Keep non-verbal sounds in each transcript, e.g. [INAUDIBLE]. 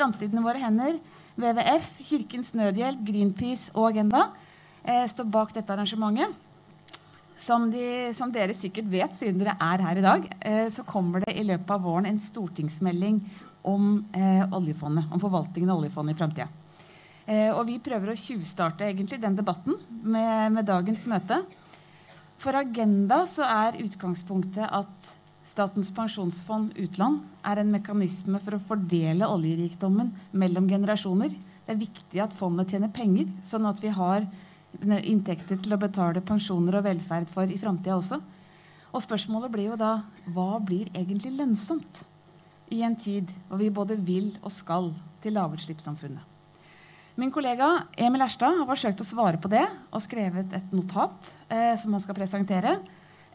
Framtiden i våre hender, WWF, Kirkens Nødhjelp, Greenpeace og Agenda eh, står bak dette arrangementet. Som, de, som, dere sikkert vet, siden dere er her i dag, eh, så kommer det i løpet av våren en stortingsmelding om eh, oljefondet, om forvaltningen av oljefondet i framtida. Eh, og vi prøver å tjuvstarte egentlig den debatten med, med dagens møte. For Agenda så er utgangspunktet at Statens pensjonsfond utland er en mekanisme for å fordele oljerikdommen mellom generasjoner. Det er viktig at fondet tjener penger, sånn at vi har inntekter til å betale pensjoner og velferd for i framtida også. Og spørsmålet blir jo da hva blir egentlig lønnsomt i en tid hvor vi både vil og skal til lavutslippssamfunnet? Min kollega Emil Erstad har forsøkt å svare på det og skrevet et notat eh, som han skal presentere.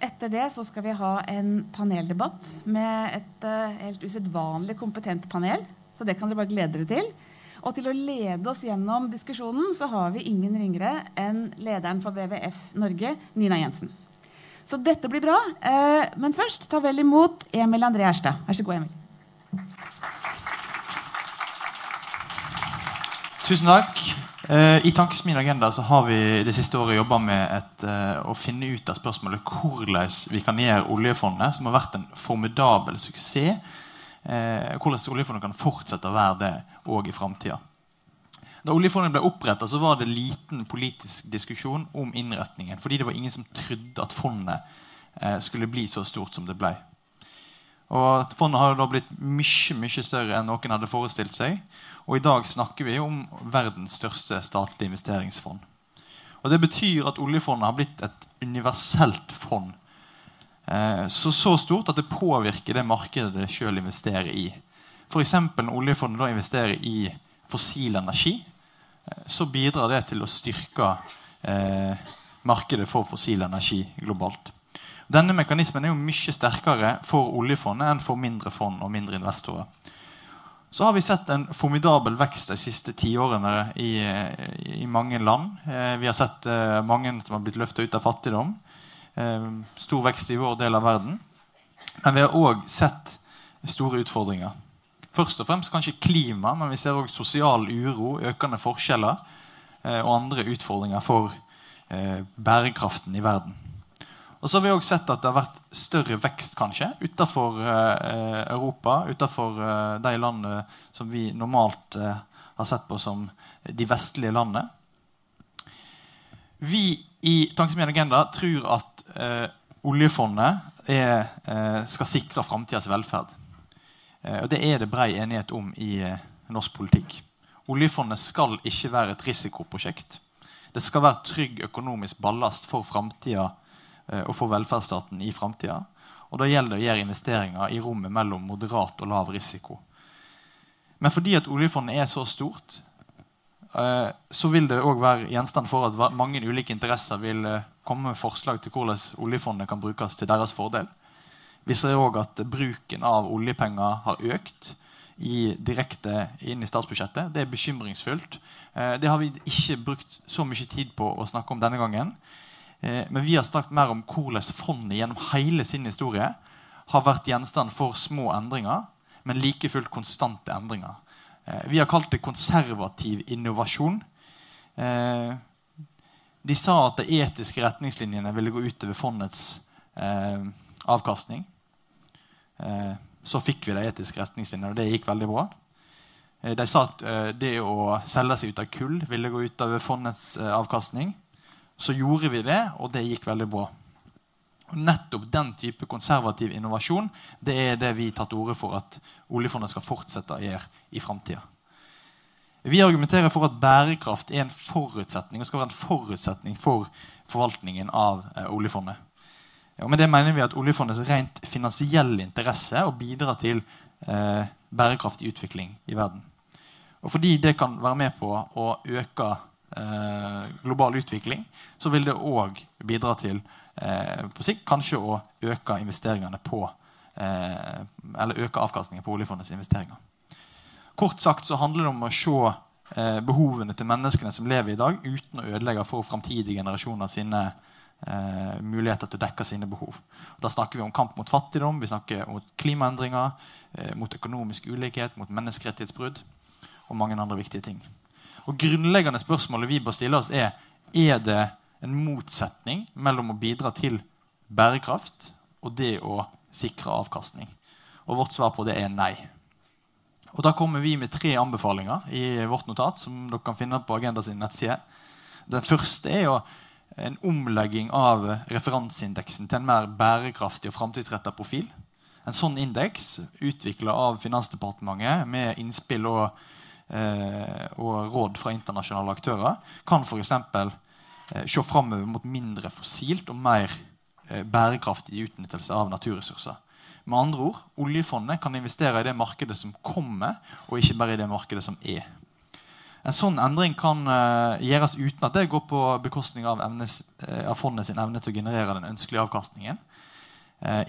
Etter det så skal vi ha en paneldebatt med et uh, helt usedvanlig kompetent panel. Så det kan dere bare glede dere til. Og til å lede oss gjennom diskusjonen så har vi ingen ringere enn lederen for WWF Norge, Nina Jensen. Så dette blir bra. Uh, men først, ta vel imot Emil André Erstad. Vær så god, Emil. Tusen takk. Eh, Tankes min Agenda så har vi det siste året jobba med et, uh, å finne ut av spørsmålet hvordan vi kan gjøre oljefondet, som har vært en formidabel suksess, uh, hvordan oljefondet kan fortsette å være det òg i framtida. Da oljefondet ble oppretta, var det liten politisk diskusjon om innretningen. Fordi det var ingen som trodde at fondet skulle bli så stort som det ble. Og Fondet har da blitt mye, mye større enn noen hadde forestilt seg. Og i dag snakker vi om verdens største statlige investeringsfond. Og Det betyr at oljefondet har blitt et universelt fond. Eh, så, så stort at det påvirker det markedet det sjøl investerer i. F.eks. når oljefondet da investerer i fossil energi, eh, så bidrar det til å styrke eh, markedet for fossil energi globalt. Denne mekanismen er jo mye sterkere for oljefondet enn for mindre fond og mindre investorer så har vi sett en formidabel vekst de siste tiårene i, i mange land. Eh, vi har sett eh, mange som har blitt løfta ut av fattigdom. Eh, stor vekst i vår del av verden. Men vi har òg sett store utfordringer. Først og fremst kanskje klima, men vi ser òg sosial uro, økende forskjeller og andre utfordringer for bærekraften i verden. Og så har vi også sett at det har vært større vekst kanskje utenfor eh, Europa. Utenfor eh, de landene som vi normalt eh, har sett på som de vestlige landene. Vi i Tankesmien Agenda tror at eh, oljefondet er, eh, skal sikre framtidas velferd. Eh, og Det er det brei enighet om i norsk politikk. Oljefondet skal ikke være et risikoprosjekt. Det skal være trygg økonomisk ballast for framtida og for velferdsstaten i framtida. Og da gjelder det å gjøre investeringer i rommet mellom moderat og lav risiko. Men fordi at oljefondet er så stort, eh, så vil det òg være gjenstand for at mange ulike interesser vil eh, komme med forslag til hvordan oljefondet kan brukes til deres fordel. Vi ser òg at bruken av oljepenger har økt i, direkte inn i statsbudsjettet. Det er bekymringsfullt. Det har vi ikke brukt så mye tid på å snakke om denne gangen. Eh, men vi har snakket mer om hvordan fondet gjennom hele sin historie har vært gjenstand for små endringer, men like fullt konstante endringer. Eh, vi har kalt det konservativ innovasjon. Eh, de sa at de etiske retningslinjene ville gå utover fondets avkastning. Så fikk vi de etiske retningslinjene, og det gikk veldig bra. De sa at det å selge seg ut av kull ville gå utover fondets avkastning så gjorde vi det, og det gikk veldig bra. Og Nettopp den type konservativ innovasjon det er det vi tar til orde for at oljefondet skal fortsette å gjøre i framtida. Vi argumenterer for at bærekraft er en forutsetning og skal være en forutsetning for forvaltningen av eh, oljefondet. Og med det mener vi at oljefondets rent finansielle interesse å bidra til eh, bærekraftig utvikling i verden. Og fordi det kan være med på å øke eh, global utvikling, så vil det òg bidra til eh, på sikt kanskje å øke investeringene på eh, Eller øke avkastningen på oljefondets investeringer. Kort sagt så handler det om å se eh, behovene til menneskene som lever i dag, uten å ødelegge for framtidige generasjoner sine eh, muligheter til å dekke sine behov. Og da snakker vi om kamp mot fattigdom, vi snakker mot klimaendringer, eh, mot økonomisk ulikhet, mot menneskerettighetsbrudd. og mange andre viktige ting. Og Grunnleggende spørsmålet vi bør stille oss, er er det en motsetning mellom å bidra til bærekraft og det å sikre avkastning. Og vårt svar på det er nei. Og Da kommer vi med tre anbefalinger i vårt notat, som dere kan finne på Agenda sin nettside. Den første er jo en omlegging av referanseindeksen til en mer bærekraftig og framtidsretta profil. En sånn indeks, utvikla av Finansdepartementet med innspill og, og, råd fra internasjonale aktører, kan f.eks. Eh, se framover mot mindre fossilt og mer eh, bærekraftig utnyttelse av naturressurser. Med andre ord, Oljefondet kan investere i det markedet som kommer, og ikke bare i det markedet som er. En sånn endring kan uh, gjøres uten at det går på bekostning av, evnes, av fondet sin evne til å generere den ønskelige avkastningen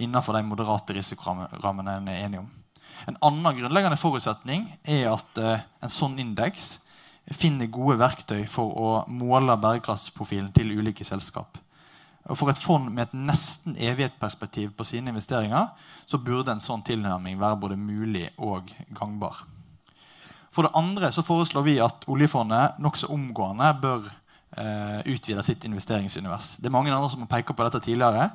innenfor de moderate risikorammene en er enige om. En annen grunnleggende forutsetning er at en sånn indeks finner gode verktøy for å måle bærekraftsprofilen til ulike selskap. Og For et fond med et nesten evighetsperspektiv på sine investeringer så burde en sånn tilnærming være både mulig og gangbar. For det andre så foreslår vi at oljefondet nokså omgående bør eh, utvide sitt investeringsunivers. Det er mange andre som har pekt på dette tidligere.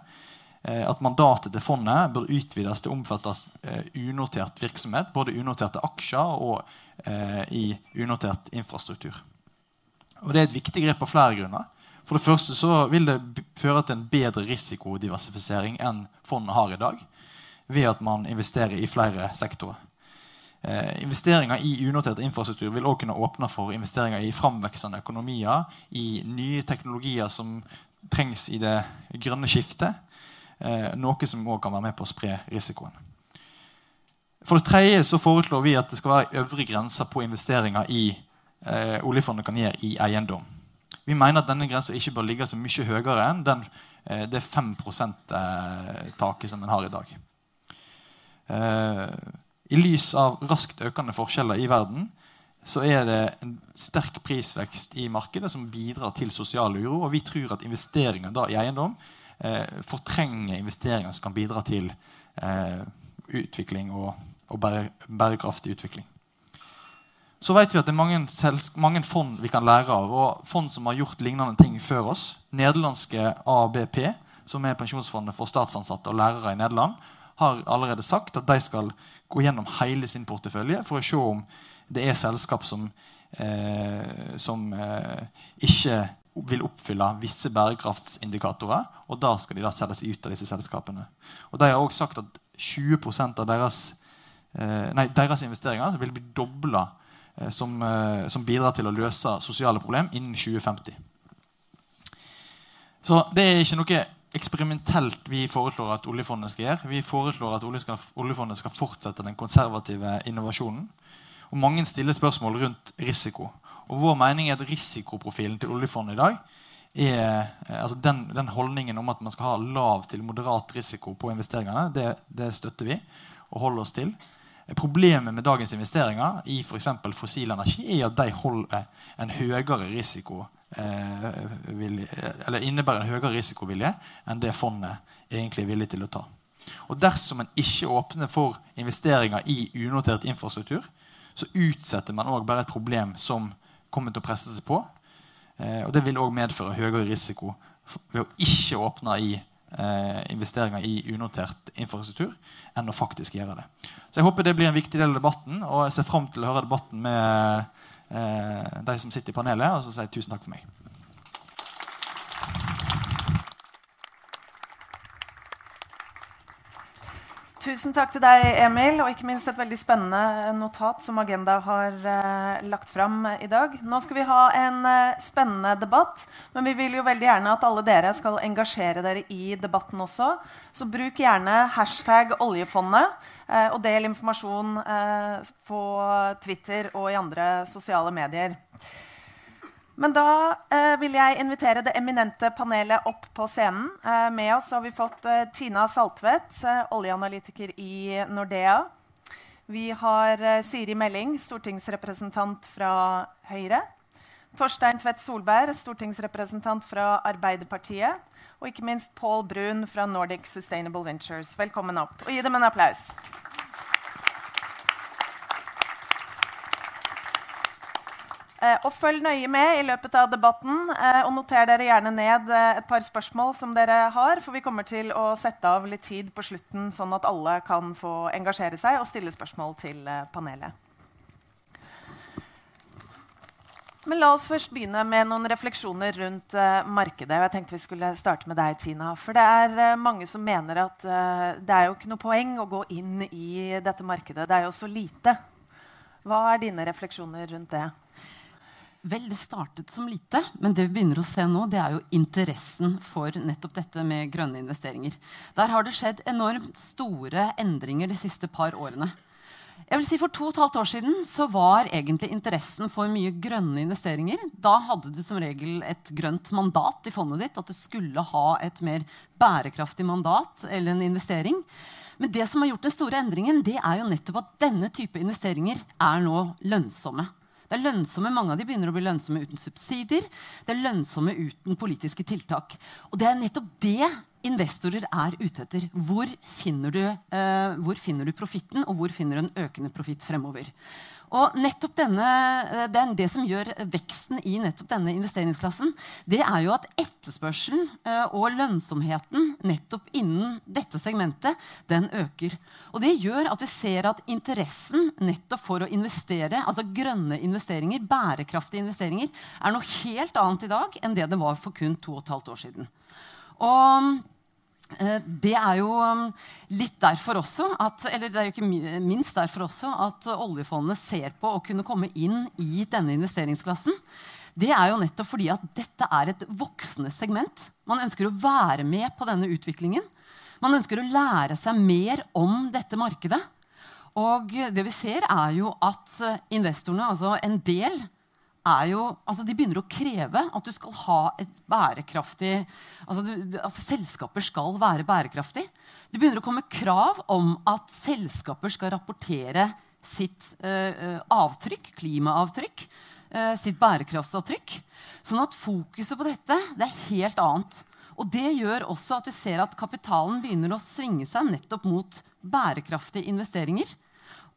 Eh, at mandatet til fondet bør utvides til å omfatte eh, unotert virksomhet. Både unoterte aksjer og eh, i unotert infrastruktur. Og Det er et viktig grep av flere grunner. For det første så vil det føre til en bedre risikodiversifisering enn fondet har i dag. Ved at man investerer i flere sektorer. Investeringer i unotert infrastruktur vil også kunne åpne for investeringer i framveksende økonomier, i nye teknologier som trengs i det grønne skiftet. Eh, noe som også kan være med på å spre risikoen. For det tredje så foreslår vi at det skal være øvre grenser på investeringer i eh, oljefondet kan gjøre i eiendom. Vi mener at denne grensa ikke bør ligge så mye høyere enn den, eh, det 5 %-taket som en har i dag. Eh, i lys av raskt økende forskjeller i verden så er det en sterk prisvekst i markedet som bidrar til sosial uro. Og vi tror at investeringer i eiendom eh, fortrenger investeringer som kan bidra til eh, utvikling og, og bærekraftig utvikling. Så vet vi at det er mange, mange, fond vi kan lære av. og Fond som har gjort lignende ting før oss. Nederlandske ABP, som er pensjonsfondet for statsansatte og lærere i Nederland, har allerede sagt at de skal gå gjennom hele sin portefølje for å se om det er selskap som, eh, som eh, ikke vil oppfylle visse bærekraftsindikatorer. Og da skal de da selge seg ut av disse selskapene. Og De har også sagt at 20% av deres, eh, nei, deres investeringer vil bli dobla eh, som, eh, som, bidrar til å løse sosiale problemer innen 2050. Så det er ikke noe eksperimentelt vi foreslår at oljefondet skal gjøre. Vi foreslår at oljefondet skal fortsette den konservative innovasjonen. Og Mange stiller spørsmål rundt risiko. Og Vår mening er at risikoprofilen til oljefondet i dag er, eh, altså den, den, holdningen om at man skal ha lav til moderat risiko på investeringene, det, det støtter vi og holder oss til. Problemet med dagens investeringer i f.eks. fossil energi er at de holder en høyere risiko Eh, eller innebærer en høyere risikovilje enn det fondet egentlig er villig til å ta. Og Dersom en ikke åpner for investeringer i unotert infrastruktur, så utsetter man også bare et problem som kommer til å presse seg på. Eh, og Det vil òg medføre høyere risiko ved å ikke åpne i eh, investeringer i unotert infrastruktur enn å faktisk gjøre det. Så Jeg håper det blir en viktig del av debatten, og jeg ser fram til å høre debatten med eh, de som sitter i panelet, og så sier jeg tusen takk for meg. Tusen takk til deg, Emil, og ikke minst et veldig spennende notat som Agenda har eh, lagt fram i dag. Nå skal vi ha en eh, spennende debatt, men vi vil jo veldig gjerne at alle dere skal engasjere dere i debatten også. Så bruk gjerne hashtag oljefondet. Eh, og del informasjon eh, på Twitter og i andre sosiale medier. Men da eh, vil jeg invitere det eminente panelet opp på scenen. Eh, med oss har vi fått eh, Tina Saltvedt, eh, oljeanalytiker i Nordea. Vi har Siri Melling, stortingsrepresentant fra Høyre. Torstein Tvedt Solberg, stortingsrepresentant fra Arbeiderpartiet. Og ikke minst Paul Brun fra Nordic Sustainable Ventures. Velkommen opp. Og gi dem en applaus. Og følg nøye med i løpet av debatten. Eh, og noter dere gjerne ned eh, et par spørsmål som dere har, for vi kommer til å sette av litt tid på slutten, sånn at alle kan få engasjere seg og stille spørsmål til eh, panelet. Men la oss først begynne med noen refleksjoner rundt markedet. og jeg tenkte vi skulle starte med deg, Tina. For det er mange som mener at det er jo ikke noe poeng å gå inn i dette markedet. Det er jo så lite. Hva er dine refleksjoner rundt det? Vel, det startet som lite, men det vi begynner å se nå, det er jo interessen for nettopp dette med grønne investeringer. Der har det skjedd enormt store endringer de siste par årene. Jeg vil si For to og et halvt år siden så var egentlig interessen for mye grønne investeringer. Da hadde du som regel et grønt mandat i fondet ditt. At du skulle ha et mer bærekraftig mandat eller en investering. Men det som har gjort den store endringen, det er jo nettopp at denne type investeringer er nå lønnsomme. Det er lønnsomme, Mange av de begynner å bli lønnsomme uten subsidier. Det er lønnsomme uten politiske tiltak. Og det er nettopp det investorer er ute etter. Hvor finner du, eh, hvor finner du profitten, og hvor finner du en økende profitt fremover? Og nettopp denne, eh, det, det, som gjør veksten i nettopp denne investeringsklassen, det er jo at etterspørselen eh, og lønnsomheten nettopp innen dette segmentet, den øker. Og det gjør at vi ser at interessen nettopp for å investere, altså grønne investeringer, bærekraftige investeringer, er noe helt annet i dag enn det det var for kun to og et halvt år siden. Og det er jo um, litt derfor også at, eller det er jo ikke minst derfor også at oljefondet ser på å kunne komme inn i denne investeringsklassen. Det er jo nettopp fordi at dette er et voksende segment. Man ønsker å være med på denne utviklingen. Man ønsker å lære seg mer om dette markedet. Og det vi ser, er jo at investorene, altså en del, er jo altså De begynner å kreve at du skal ha et bærekraftig altså, du, altså Selskaper skal være bærekraftig. Det begynner å komme krav om at selskaper skal rapportere sitt eh, avtrykk, klimaavtrykk, eh, sitt bærekraftsavtrykk. Sånn at fokuset på dette det er helt annet. Og det gjør også at vi ser at kapitalen begynner å svinge seg nettopp mot bærekraftige investeringer.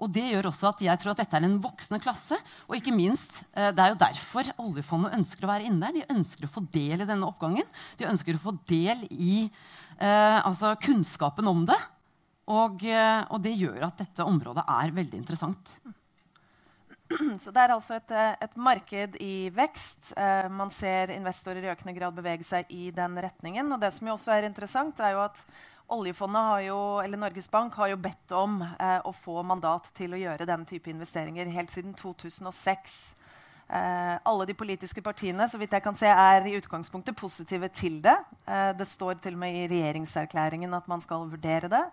Og det gjør også at jeg tror at dette er en voksende klasse. Og ikke minst, eh, det er jo derfor oljefondet ønsker å være inne der. De ønsker å få del i denne oppgangen. De ønsker å få del i eh, altså kunnskapen om det. Og, eh, og, det gjør at dette området er veldig interessant. [CLEARS THROAT] Så det er altså et, eh, et marked i vekst. Eh, man ser investorer i økende grad bevege seg i den retningen. Og det som jo også er interessant, er jo at Oljefondet jo, eller Norges Bank har jo bedt om eh, å få mandat til å gjøre denne type investeringer helt siden 2006. Eh, alle de politiske partiene så vidt jeg kan se, er i utgangspunktet positive til det. Eh, det står til og med i regjeringserklæringen at man skal vurdere det.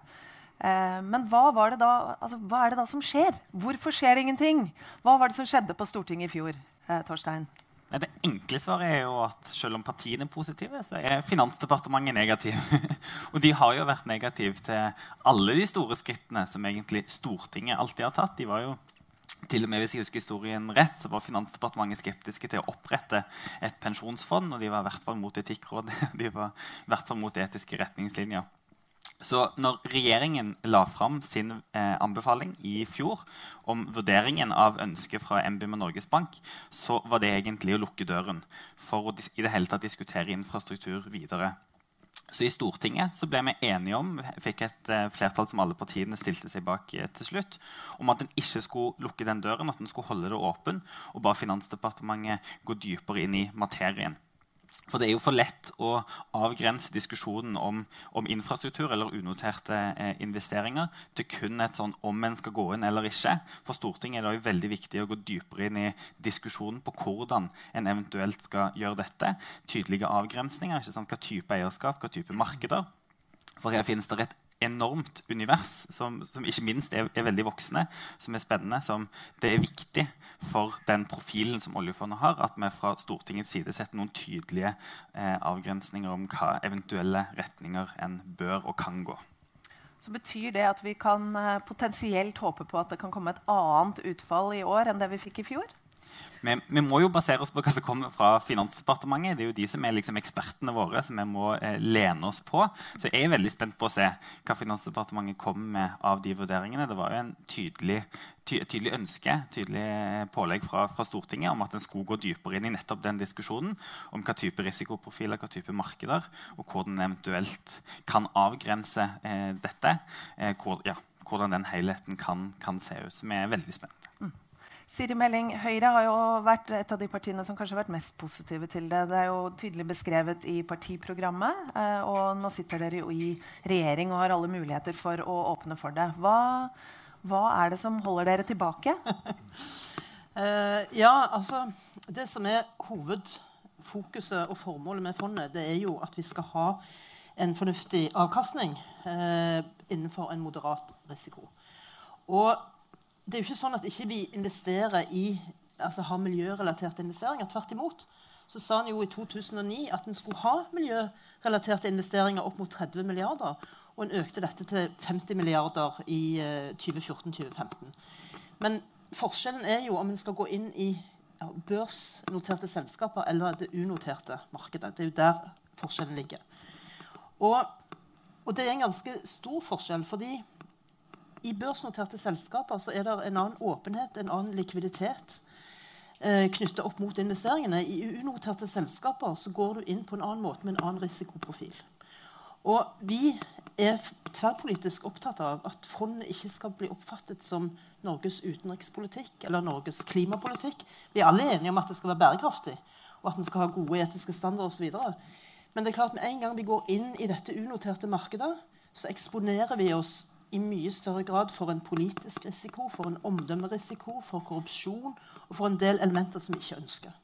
Eh, men hva, da, altså, hva, er det da som skjer? Hvorfor skjer det ingenting? Hva var det som skjedde på Stortinget i fjor? Eh, Torstein? Det enkle svaret er jo at selv om partiene er positive, så er Finansdepartementet negativ. [LAUGHS] og de har jo vært negative til alle de store skrittene som egentlig Stortinget alltid har tatt. De var jo til og med hvis jeg husker historien rett, så var Finansdepartementet skeptiske til å opprette et pensjonsfond. Og de var i hvert fall mot Etikkrådet [LAUGHS] De var i hvert fall mot etiske retningslinjer. Så når regjeringen la fram sin eh, anbefaling i fjor om vurderingen av ønsket fra NBIM og Norges Bank, så var det egentlig å lukke døren for å i det hele tatt diskutere infrastruktur videre. Så I Stortinget så ble vi enige om fikk et eh, flertall som alle partiene stilte seg bak eh, til slutt, om at en ikke skulle lukke den døren, at en skulle holde det åpen og ba Finansdepartementet gå dypere inn i materien. For det er jo for lett å avgrense diskusjonen om, om infrastruktur eller unoterte eh, investeringer til kun et sånn om en skal gå inn eller ikke. For Stortinget er det jo veldig viktig å gå dypere inn i diskusjonen på hvordan en eventuelt skal gjøre dette. Tydelige avgrensninger. Hva type eierskap, hva type markeder. For her finnes det et enormt univers som, som ikke minst er, er, veldig voksne, som er spennende. som Det er viktig for den profilen som oljefondet har, at vi fra Stortingets side setter noen tydelige eh, avgrensninger om hva eventuelle retninger en bør og kan gå. Så Betyr det at vi kan eh, potensielt håpe på at det kan komme et annet utfall i år enn det vi fikk i fjor? Vi, vi, må jo basere oss på hva som kommer fra Finansdepartementet. Det er jo de som er liksom ekspertene våre, som vi må eh, lene oss på. Så jeg er veldig spent på å se hva Finansdepartementet kommer med av de vurderingene. Det var jo en tydelig, ty, tydelig ønske, tydelig pålegg fra, fra, Stortinget om at en skulle gå dypere inn i nettopp den diskusjonen om hva type risikoprofiler, hva type markeder, og hvordan en eventuelt kan avgrense eh, dette. Eh, hvor, ja, hvordan den helheten kan, kan se ut. Så vi er veldig spent. Siri Meling, Høyre har jo vært et av de partiene som kanskje har vært mest positive til det. Det er jo tydelig beskrevet i partiprogrammet, eh, og nå sitter dere jo i regjering og har alle muligheter for å åpne for det. Hva, hva er det som holder dere tilbake? uh, [LAUGHS] ja, altså Det som er hovedfokuset og formålet med fondet, det er jo at vi skal ha en fornuftig avkastning uh, innenfor en moderat risiko. Og det er jo ikke sånn at ikke vi investerer i, altså har miljørelaterte investeringer. Tvert imot så sa han jo i 2009 at en skulle ha miljørelaterte investeringer opp mot 30 milliarder. Og en økte dette til 50 milliarder i 2014-2015. Eh, Men forskjellen er jo om en skal gå inn i børsnoterte selskaper eller det unoterte markedet. Det er jo der forskjellen ligger. Og, og det er en ganske stor forskjell, fordi i børsnoterte selskaper så er det en annen åpenhet, en annen likviditet eh, knytta opp mot investeringene. I unoterte selskaper så går du inn på en annen måte med en annen risikoprofil. Og vi er tverrpolitisk opptatt av at fondet ikke skal bli oppfattet som Norges utenrikspolitikk eller Norges klimapolitikk. Vi er alle enige om at det skal være bærekraftig, og at en skal ha gode etiske standarder osv. Men det er klart med en gang vi går inn i dette unoterte markedet, så eksponerer vi oss i mye større grad for en politisk risiko, for en omdømmerisiko, for korrupsjon og for en del elementer som vi ikke ønsker.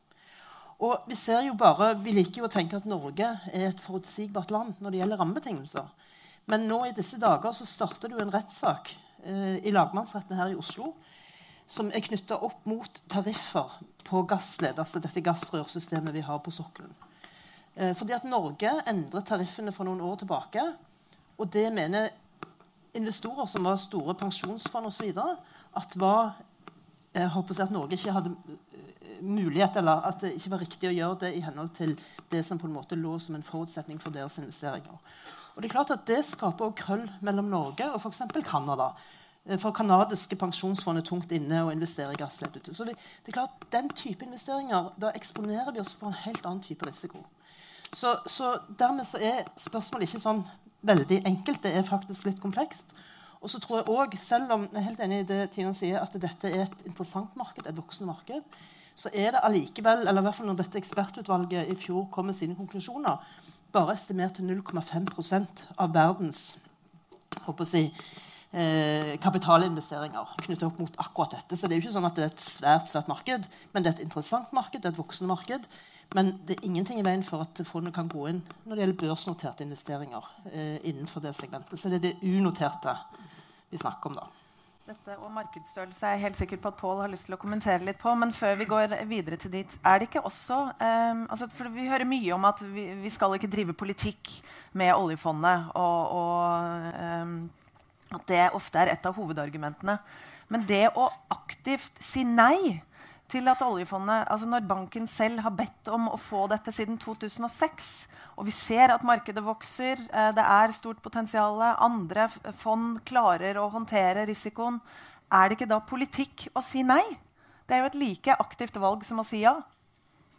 Og Vi ser jo bare, vi liker jo å tenke at Norge er et forutsigbart land når det gjelder rammebetingelser. Men nå i disse dager så starter det jo en rettssak eh, i lagmannsretten her i Oslo som er knytta opp mot tariffer på gassled, altså dette gassrørsystemet vi har på sokkelen. Eh, fordi at Norge endret tariffene for noen år tilbake. Og det mener investorer som var store pensjonsfond osv. At, jeg håper at Norge ikke hadde eh, mulighet, eller at det ikke var riktig å gjøre det i henhold til det som på en måte lå som en forutsetning for deres investeringer. Og Det er klart at det skaper også krøll mellom Norge og f.eks. Canada. Eh, for canadiske pensjonsfond er tungt inne og investerer i gassledd ute. Så vi, det er klart Den type investeringer, da eksponerer vi oss for en helt annen type risiko. Så, så dermed så er spørsmålet ikke sånn veldig enkelt. Det er faktisk litt komplekst. Og så tror jeg også, Selv om jeg er helt enig i det Tina sier, at dette er et interessant marked, et voksende marked, så er det allikevel, eller i hvert fall når dette ekspertutvalget i fjor kom med sine konklusjoner, bare estimert til 0,5% av verdens håper å si, eh, kapitalinvesteringer knyttet opp mot akkurat dette. Så det er jo ikke sånn at det er et svært svært marked, men det er et interessant marked, det er et voksende marked. Men det er ingenting i veien for at fondet kan gå inn når det gjelder børsnoterte investeringer eh, innenfor det segmentet. Så det er det unoterte vi snakker om da. Dette og markedsstørrelse er jeg helt sikker på at Pål har lyst til å kommentere litt på. Men før vi går videre til dit, er det ikke også eh, altså For vi hører mye om at vi, vi, skal ikke drive politikk med oljefondet. Og, og eh, at det ofte er et av hovedargumentene. Men det å aktivt si nei til at oljefondet, altså Når banken selv har bedt om å få dette siden 2006, og vi ser at markedet vokser, eh, det er stort potensial, andre fond klarer å håndtere risikoen, er det ikke da politikk å si nei? Det er jo et like aktivt valg som å si ja.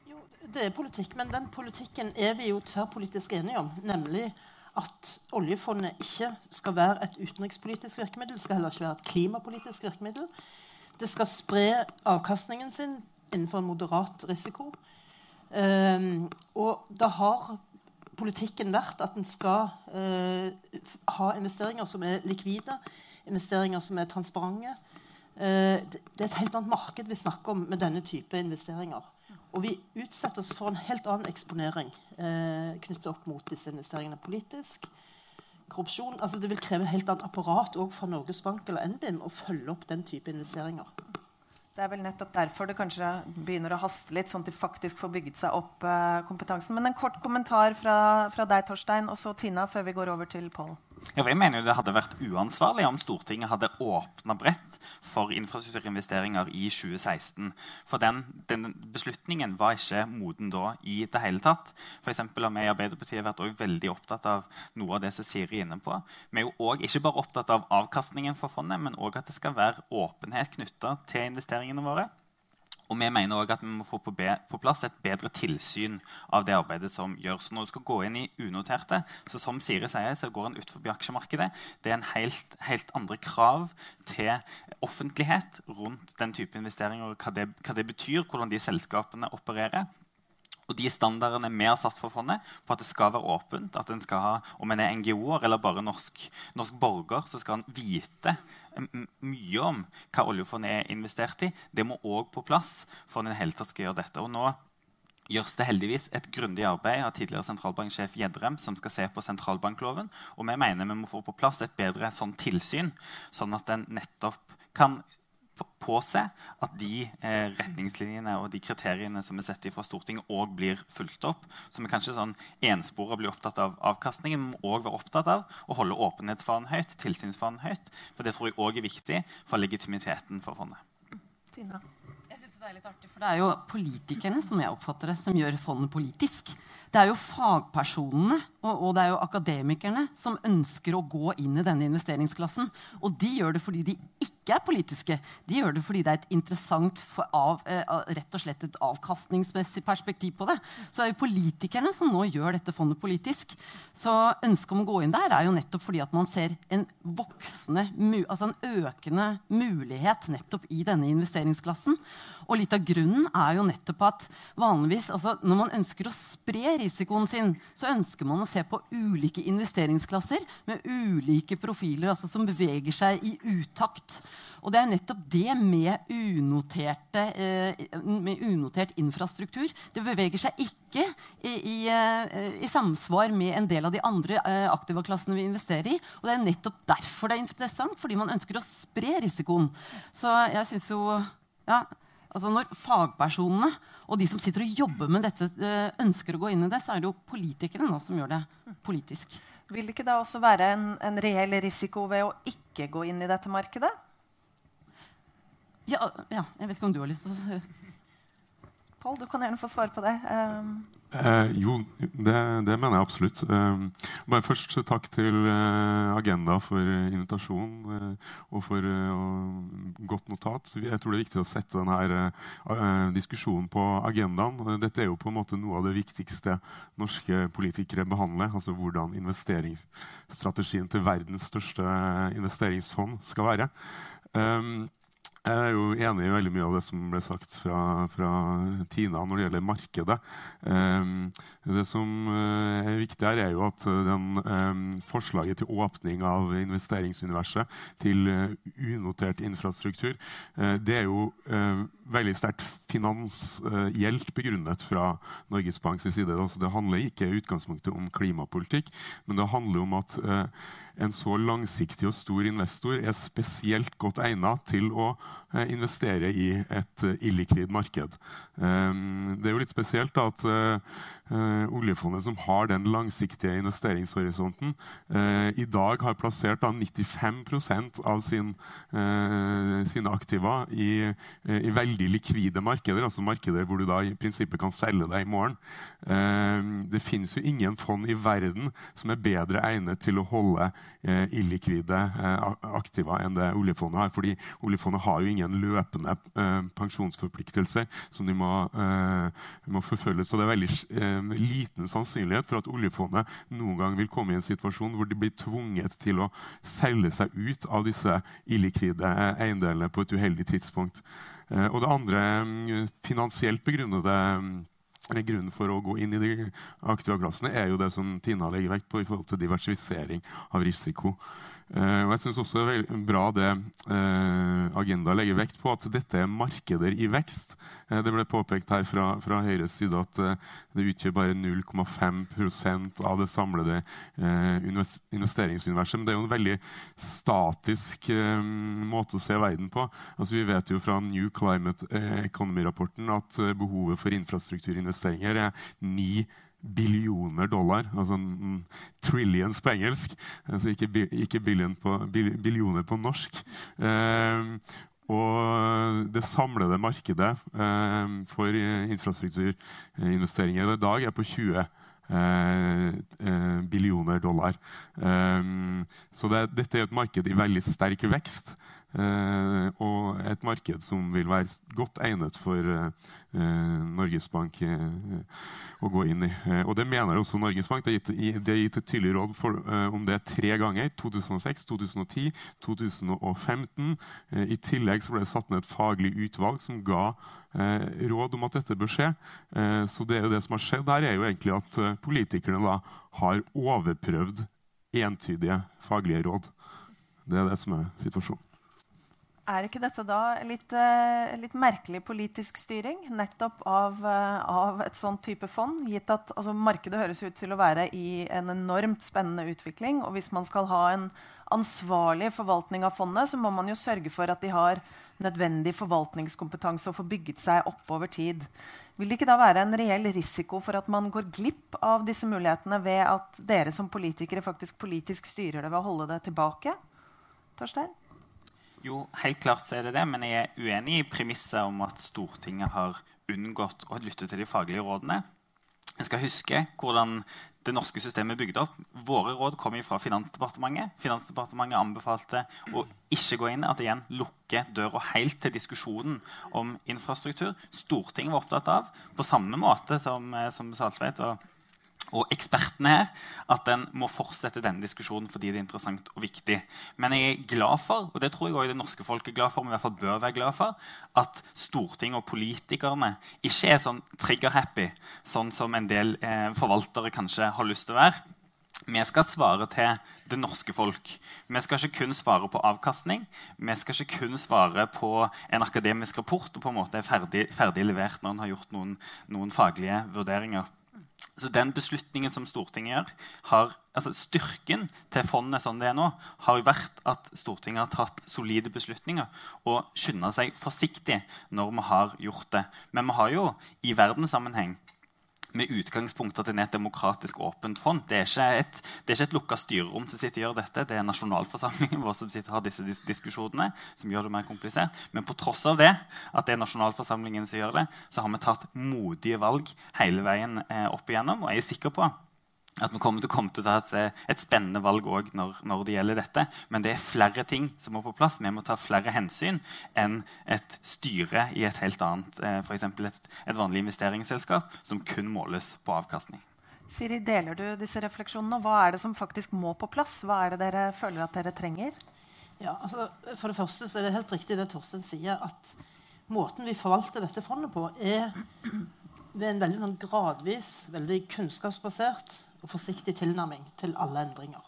Jo, det er politikk, men den politikken er vi jo tverrpolitisk enige om. Nemlig at oljefondet ikke skal være et utenrikspolitisk virkemiddel, skal heller ikke være et klimapolitisk virkemiddel. Det skal spre avkastningen sin innenfor en moderat risiko. Um, og da har politikken vært at en skal uh, ha investeringer som er likvide, investeringer som er transparente. Uh, det, det, er et helt annet marked vi snakker om med denne type investeringer. Og vi utsetter oss for en helt annen eksponering uh, knyttet opp mot disse investeringene politisk korrupsjon. Altså det vil kreve et helt annet apparat fra Norges Bank eller NBIM å følge opp den type investeringer. Det er vel nettopp derfor det kanskje begynner å haste litt, sånn at de faktisk får bygget seg opp eh, kompetansen. Men en kort kommentar fra, fra, deg, Torstein, og så Tina, før vi går over til Pål. Ja, jeg mener Det hadde vært uansvarlig om Stortinget hadde åpna bredt for infrastrukturinvesteringer i 2016. For den, den, beslutningen var ikke moden da i det hele tatt. For har vi i Arbeiderpartiet vært veldig opptatt av noe av det som Siri er inne på. Vi er jo også ikke bare opptatt av avkastningen for fondet, men òg at det skal være åpenhet knytta til investeringene våre. Og vi mener også at vi må få på, på, plass et bedre tilsyn av det arbeidet som gjøres. Når du skal gå inn i unoterte, så som Siri sier, så går en utenfor aksjemarkedet. Det er en helt, helt, andre krav til offentlighet rundt den type investeringer. Hva det, hva det betyr, hvordan de selskapene opererer. Og de standardene vi har satt for fondet, på at det skal være åpent, at en skal ha, om en er NGO-er eller bare norsk, norsk borger, så skal en vite mye om hva oljefondet er investert i. Det må òg på plass for en hele tatt skal gjøre dette. Og nå gjøres det heldigvis et grundig arbeid av tidligere sentralbanksjef Gjedrem, som skal se på sentralbankloven. Og vi mener vi må få på plass et bedre sånn tilsyn, sånn at en nettopp kan påse at de eh, retningslinjene og de kriteriene som er setter fra Stortinget, òg blir fulgt opp. Så vi kanskje sånn enspora bli opptatt av avkastningen, men òg være opptatt av å holde åpenhetsfanen høyt, tilsynsfanen høyt. For det tror jeg òg er viktig for legitimiteten for fondet. Tina. Jeg synes Det er litt artig, for det er jo politikerne som jeg oppfatter det, som gjør fondet politisk. Det er jo fagpersonene og, og, det er jo akademikerne som ønsker å gå inn i denne investeringsklassen. Og de gjør det fordi de ikke er politiske. De gjør det fordi det er et interessant av, eh, rett og slett et avkastningsmessig perspektiv på det. Så det er jo politikerne som nå gjør dette fondet politisk. Så ønsket om å gå inn der er jo nettopp fordi at man ser en voksende, altså en økende mulighet nettopp i denne investeringsklassen. Og litt av grunnen er jo nettopp at vanligvis, altså når man ønsker å spre risikoen sin, så ønsker man å se på ulike investeringsklasser med ulike profiler altså som beveger seg i utakt. Og det er nettopp det med, eh, med unotert infrastruktur. Det beveger seg ikke i, i, eh, i, samsvar med en del av de andre eh, aktiva-klassene vi investerer i. Og det er nettopp derfor det er interessant, fordi man ønsker å spre risikoen. Så jeg synes jo ja, altså Når fagpersonene og de som sitter og jobber med dette, eh, ønsker å gå inn i det, så er det jo politikerne nå som gjør det politisk. Vil det ikke da også være en, en reell risiko ved å ikke gå inn i dette markedet? Ja, ja, jeg vet ikke om du har lyst til å Pål, du kan gjerne få svare på det. Um, Eh, jo, det, det, mener jeg absolutt. Eh, bare først takk til eh, Agenda for invitasjonen eh, og for eh, godt notat. Jeg tror det er viktig å sette denne eh, diskusjonen på agendaen. Dette er jo på en måte noe av det viktigste norske politikere behandler. Altså hvordan investeringsstrategien til verdens største investeringsfond skal være. Jeg er jo enig i veldig mye av det som ble sagt fra, fra Tina når det gjelder markedet. Um, det som uh, er viktig her, er jo at den, um, forslaget til åpning av investeringsuniverset til uh, unotert infrastruktur, uh, det er jo veldig sterkt finansielt begrunnet fra Norges Banks side. Altså, det handler ikke i utgangspunktet om klimapolitikk, men det handler om at en så langsiktig og stor investor er spesielt godt egnet til å eh, investere i et uh, illikvid marked. Um, det er jo litt spesielt at uh, oljefondet, som har den langsiktige investeringshorisonten, eh, i dag har plassert da, 95 av sin, sine aktiva i, i, veldig likvide markeder, altså markeder hvor du da i prinsippet kan selge deg i morgen. det finnes jo ingen fond i verden som er bedre egnet til å holde eh, illikvide eh, aktiva enn det oljefondet har. fordi oljefondet har jo ingen løpende eh, pensjonsforpliktelser som de må, eh, må forfølge. Så det er veldig eh, liten sannsynlighet for at oljefondet noen gang vil komme i en situasjon hvor de blir tvunget til å selge seg ut av disse illikvide eh, eiendelene på et uheldig tidspunkt. og det andre finansielt begrunnede Grunnen for å gå inn i de aktive klassene er jo det som Tina legger vekt på i forhold til diversifisering av risiko. Uh, og jeg synes også det er bra det uh, Agenda legger vekt på, at dette er markeder i vekst. Uh, det ble påpekt her fra, fra Høyres side at det utgjør bare 0,5% av det samlede investeringsuniverset. Men det er jo en veldig statisk måte å se verden på. Altså, vi vet jo fra New Climate Economy-rapporten at behovet for infrastrukturinvesteringer er 9 billioner dollar. Altså trillions på engelsk. Altså ikke, ikke billion på, billioner på norsk. Eh, og det samlede markedet eh, for infrastrukturinvesteringer i dag er på 20 eh, eh, billioner dollar. Eh, så det, dette er et marked i veldig sterk vekst. Eh, og et marked som vil være godt egnet for eh, Norges Bank eh, å gå inn i. og det mener også Norges Bank. Det er gitt, det gitt et tydelig råd for, om det tre ganger. 2006, 2010, 2015. I tillegg ble det satt ned et faglig utvalg som ga råd om at dette bør skje. så det, det som har skjedd her, er jo egentlig at politikerne da har overprøvd entydige faglige råd. Det er det som er situasjonen. Er ikke dette da litt, uh, litt merkelig politisk styring nettopp av, uh, av, et sånt type fond? Gitt at altså, markedet høres ut til å være i en enormt spennende utvikling. Og hvis man skal ha en ansvarlig forvaltning av fondet, så må man jo sørge for at de har nødvendig forvaltningskompetanse og får bygget seg opp over tid. Vil det ikke da være en reell risiko for at man går glipp av disse mulighetene ved at dere som politikere faktisk politisk styrer det ved å holde det tilbake? Torstein? Jo, helt klart så er det det, men jeg er uenig i premisset om at Stortinget har unngått å lytte til de faglige rådene. Jeg skal huske hvordan det norske systemet er bygd opp. Våre råd kom fra Finansdepartementet. Finansdepartementet anbefalte å ikke gå inn, at igjen lukke døra helt til diskusjonen om infrastruktur. Stortinget var opptatt av, på samme måte som, eh, som Saltveit og og ekspertene her at en må fortsette denne diskusjonen fordi det er interessant og viktig. Men jeg er glad for, og det tror jeg også det norske folk er glad for, men i hvert fall bør være glad for, at Stortinget og politikerne ikke er sånn trigger-happy, sånn som en del eh, forvaltere kanskje har lyst til å være. Vi skal svare til det norske folk. Vi skal ikke kun svare på avkastning. Vi skal ikke kun svare på en akademisk rapport og på en måte er ferdig, ferdig levert når en har gjort noen, noen faglige vurderinger. Så den beslutningen som Stortinget gjør, har, altså Styrken til fondet som det er nå, har jo vært at Stortinget har tatt solide beslutninger og skynda seg forsiktig når vi har gjort det. Men vi har jo i verdenssammenheng med utgangspunkt at det er et demokratisk åpent fond. Det er ikke et, det er ikke et lukka styrerom som sitter og gjør dette. Det er nasjonalforsamlingen vår som sitter og har disse dis diskusjonene. som gjør det mer komplisert. Men på tross av det, at det er nasjonalforsamlingen som gjør det, så har vi tatt modige valg hele veien eh, opp igjennom. Og jeg er sikker på at vi kommer til å komme til å ta et, eh, et spennende valg òg når, når, det gjelder dette. Men det er flere ting som må på plass. Vi må ta flere hensyn enn et styre i et helt annet, eh, f.eks. Et, et vanlig investeringsselskap som kun måles på avkastning. Siri, Deler du disse refleksjonene? Hva er det som faktisk må på plass? Hva er det dere føler at dere trenger? Ja, altså, for det første så er det helt riktig det Torstein sier, at måten vi forvalter dette fondet på, er ved en veldig sånn gradvis, veldig kunnskapsbasert og forsiktig tilnærming til alle endringer.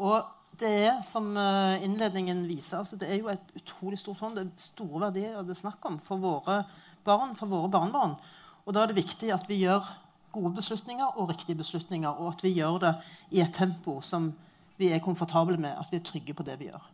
Og det er, som eh, innledningen viser, altså det er jo et utrolig stort fond. Det er store verdier det er snakk om for våre barn, for våre barnebarn. Og da er det viktig at vi gjør gode beslutninger og riktige beslutninger, og at vi gjør det i et tempo som vi er komfortable med, at vi er trygge på det vi gjør.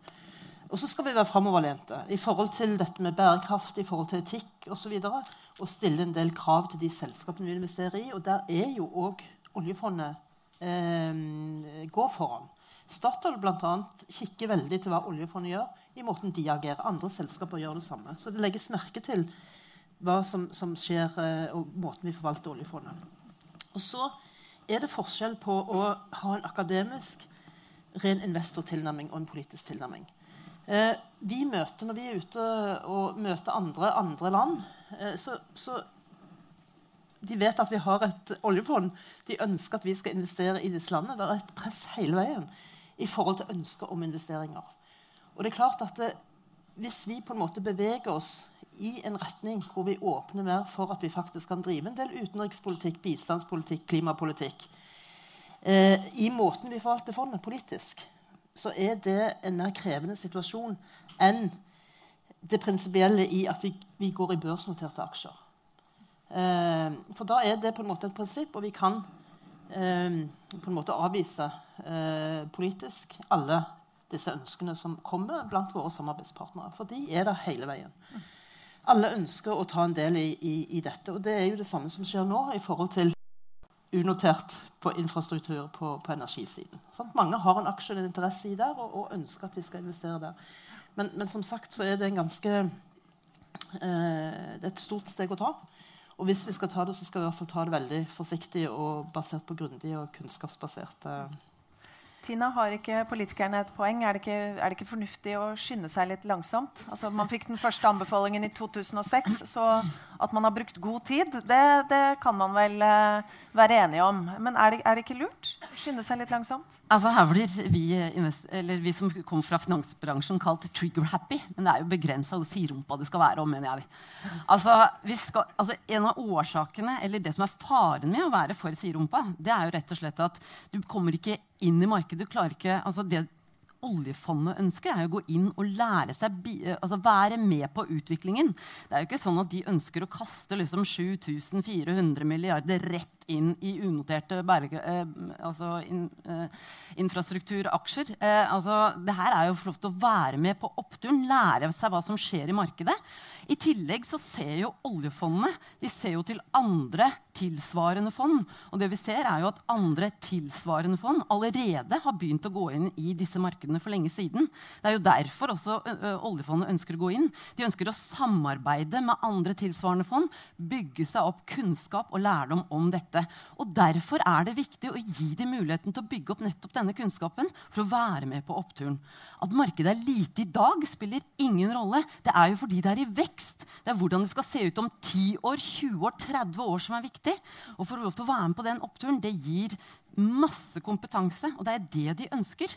Og så skal vi være framoverlente i forhold til dette med bærekraft, i forhold til etikk osv. Og, så og stille en del krav til de selskapene vi investerer i. Og der er jo òg oljefondet eh, går foran. Statoil bl.a. kikker veldig til hva oljefondet gjør i måten de agerer. Andre selskaper gjør det samme. Så det legges merke til hva som, som skjer, eh, og måten vi forvalter oljefondet. Og så er det forskjell på å ha en akademisk, ren investortilnærming og en politisk tilnærming. Eh, vi møter, Når vi er ute og møter andre, andre land, eh, så, så de vet at vi har et oljefond. De ønsker at vi skal investere i disse landene. Det er et press hele veien i forhold til ønsker om investeringer. Og det er klart at det, Hvis vi på en måte beveger oss i en retning hvor vi åpner mer for at vi faktisk kan drive en del utenrikspolitikk, bistandspolitikk, klimapolitikk eh, I måten vi forvalter fondet politisk, så er det en mer krevende situasjon enn det prinsipielle i at vi, vi går i børsnoterte aksjer. Eh, for da er det på en måte et prinsipp, og vi kan eh, på en måte avvise eh, politisk alle disse ønskene som kommer blant våre samarbeidspartnere. For de er der hele veien. Alle ønsker å ta en del i, i, i, dette. Og det er jo det samme som skjer nå i forhold til unotert på infrastruktur på, på energisiden. Sånn, mange har en aksje en interesse i der og, og, ønsker at vi skal investere der. Men, men, som sagt så er det en ganske eh, det er et stort steg å ta. Og hvis vi skal ta det, så skal vi i hvert fall ta det veldig forsiktig og basert på grundig og kunnskapsbaserte Tina, har ikke politikerne et poeng? Er det, ikke, er det ikke, fornuftig å skynde seg litt langsomt? Altså, man fikk den første anbefalingen i 2006, så at man har brukt god tid, det, det kan man vel uh, være enige om. Men er det, er det, ikke lurt? Skynde seg litt langsomt? Altså Her blir vi, vi som kommer fra finansbransjen, kalt trigger-happy. Men det er jo begrensa hvor siderumpa du skal være om, mener jeg. Altså, skal, altså, En av årsakene, eller det som er faren med å være for siderumpa, det er jo rett og slett at du kommer ikke inn i markedet. Du klarer ikke, altså det oljefondet ønsker, er å gå inn og lære seg, altså være med på utviklingen. Det er jo ikke sånn at de ønsker å kaste liksom 7400 milliarder rett inn i unoterte berge, eh, altså in, eh, infrastrukturaksjer. Eh, altså, det her er jo flott å være med på oppturen, lære seg hva som skjer i markedet. I tillegg så ser jo oljefondene de ser jo til andre tilsvarende fond. Og det vi ser er jo at andre tilsvarende fond allerede har begynt å gå inn i disse markedene for lenge siden. Det er jo derfor også oljefondet ønsker å gå inn. De ønsker å samarbeide med andre tilsvarende fond, bygge seg opp kunnskap og lærdom om dette. Og Derfor er det viktig å gi dem muligheten til å bygge opp nettopp denne kunnskapen for å være med på oppturen. At markedet er lite i dag, spiller ingen rolle. Det er jo fordi det er i vekst. Det er hvordan det skal se ut om 10 år, 20 år, 30 år som er viktig. Å få være med på den oppturen, det gir masse kompetanse. Og det er det de ønsker.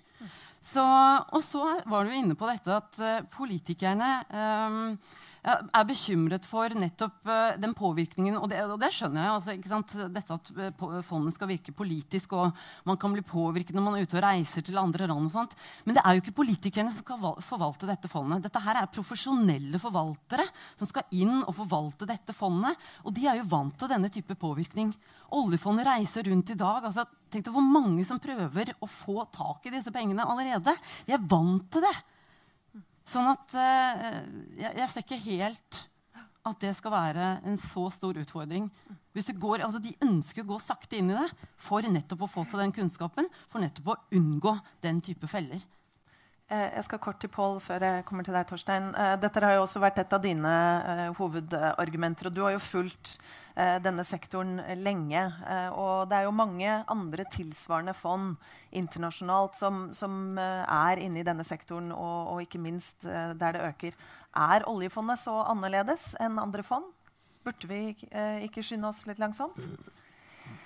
Så, og så var du inne på dette at uh, politikerne um, er bekymret for nettopp uh, den påvirkningen. Og det, og det skjønner jeg. Altså, Dette at uh, fondet skal virke politisk, og man kan bli påvirket når man er ute og reiser til andre land. og sånt. Men det er jo ikke politikerne som skal forvalte dette fondet. Dette her er profesjonelle forvaltere som skal inn og forvalte dette fondet. Og de er jo vant til denne type påvirkning. Oljefondet reiser rundt i dag. altså Tenk deg hvor mange som prøver å få tak i disse pengene allerede. De er vant til det. Sånn at uh, jeg, jeg, ser ikke helt at det skal være en så stor utfordring. Går, altså de ønsker å gå sakte inn i det for nettopp å få seg den kunnskapen. For nettopp å unngå den type feller. Eh, jeg skal kort til Pål før jeg kommer til deg, Torstein. Eh, dette har jo også vært et av dine hovedargumenter. Og du har jo fulgt denne sektoren lenge. Og det er jo mange andre tilsvarende fond internasjonalt som, som er inne i denne sektoren, og, og ikke minst der det øker. Er oljefondet så annerledes enn andre fond? Burde vi ikke skynde oss litt langsomt?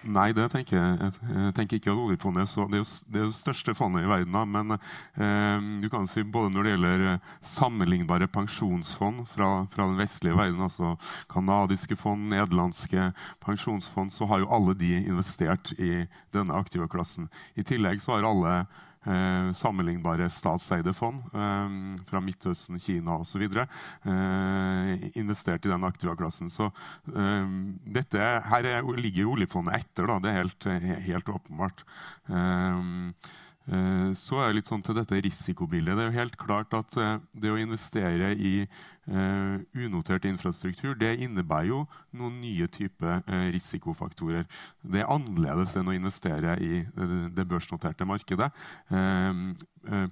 Nei, det tenker jeg. Jeg tenker ikke at oljefondet er så, det er jo det er jo største fondet i verden. Da, men eh, du kan si både når det gjelder eh, sammenlignbare pensjonsfond fra, fra den vestlige verden, altså canadiske fond, nederlandske pensjonsfond, så har jo alle de investert i denne aktive klassen. I tillegg så har alle eh, sammenlignbare statseide fond eh, fra Midtøsten, Kina osv. Eh, investert i den aktivaklassen. Så eh, dette, her er, ligger oljefondet etter. Da. Det er helt, helt åpenbart. Eh, så er det litt sånn til dette risikobildet. Det er jo helt klart at eh, det å investere i uh, unotert infrastruktur det innebærer jo noen nye typer risikofaktorer. Det er annerledes enn å investere i det børsnoterte markedet.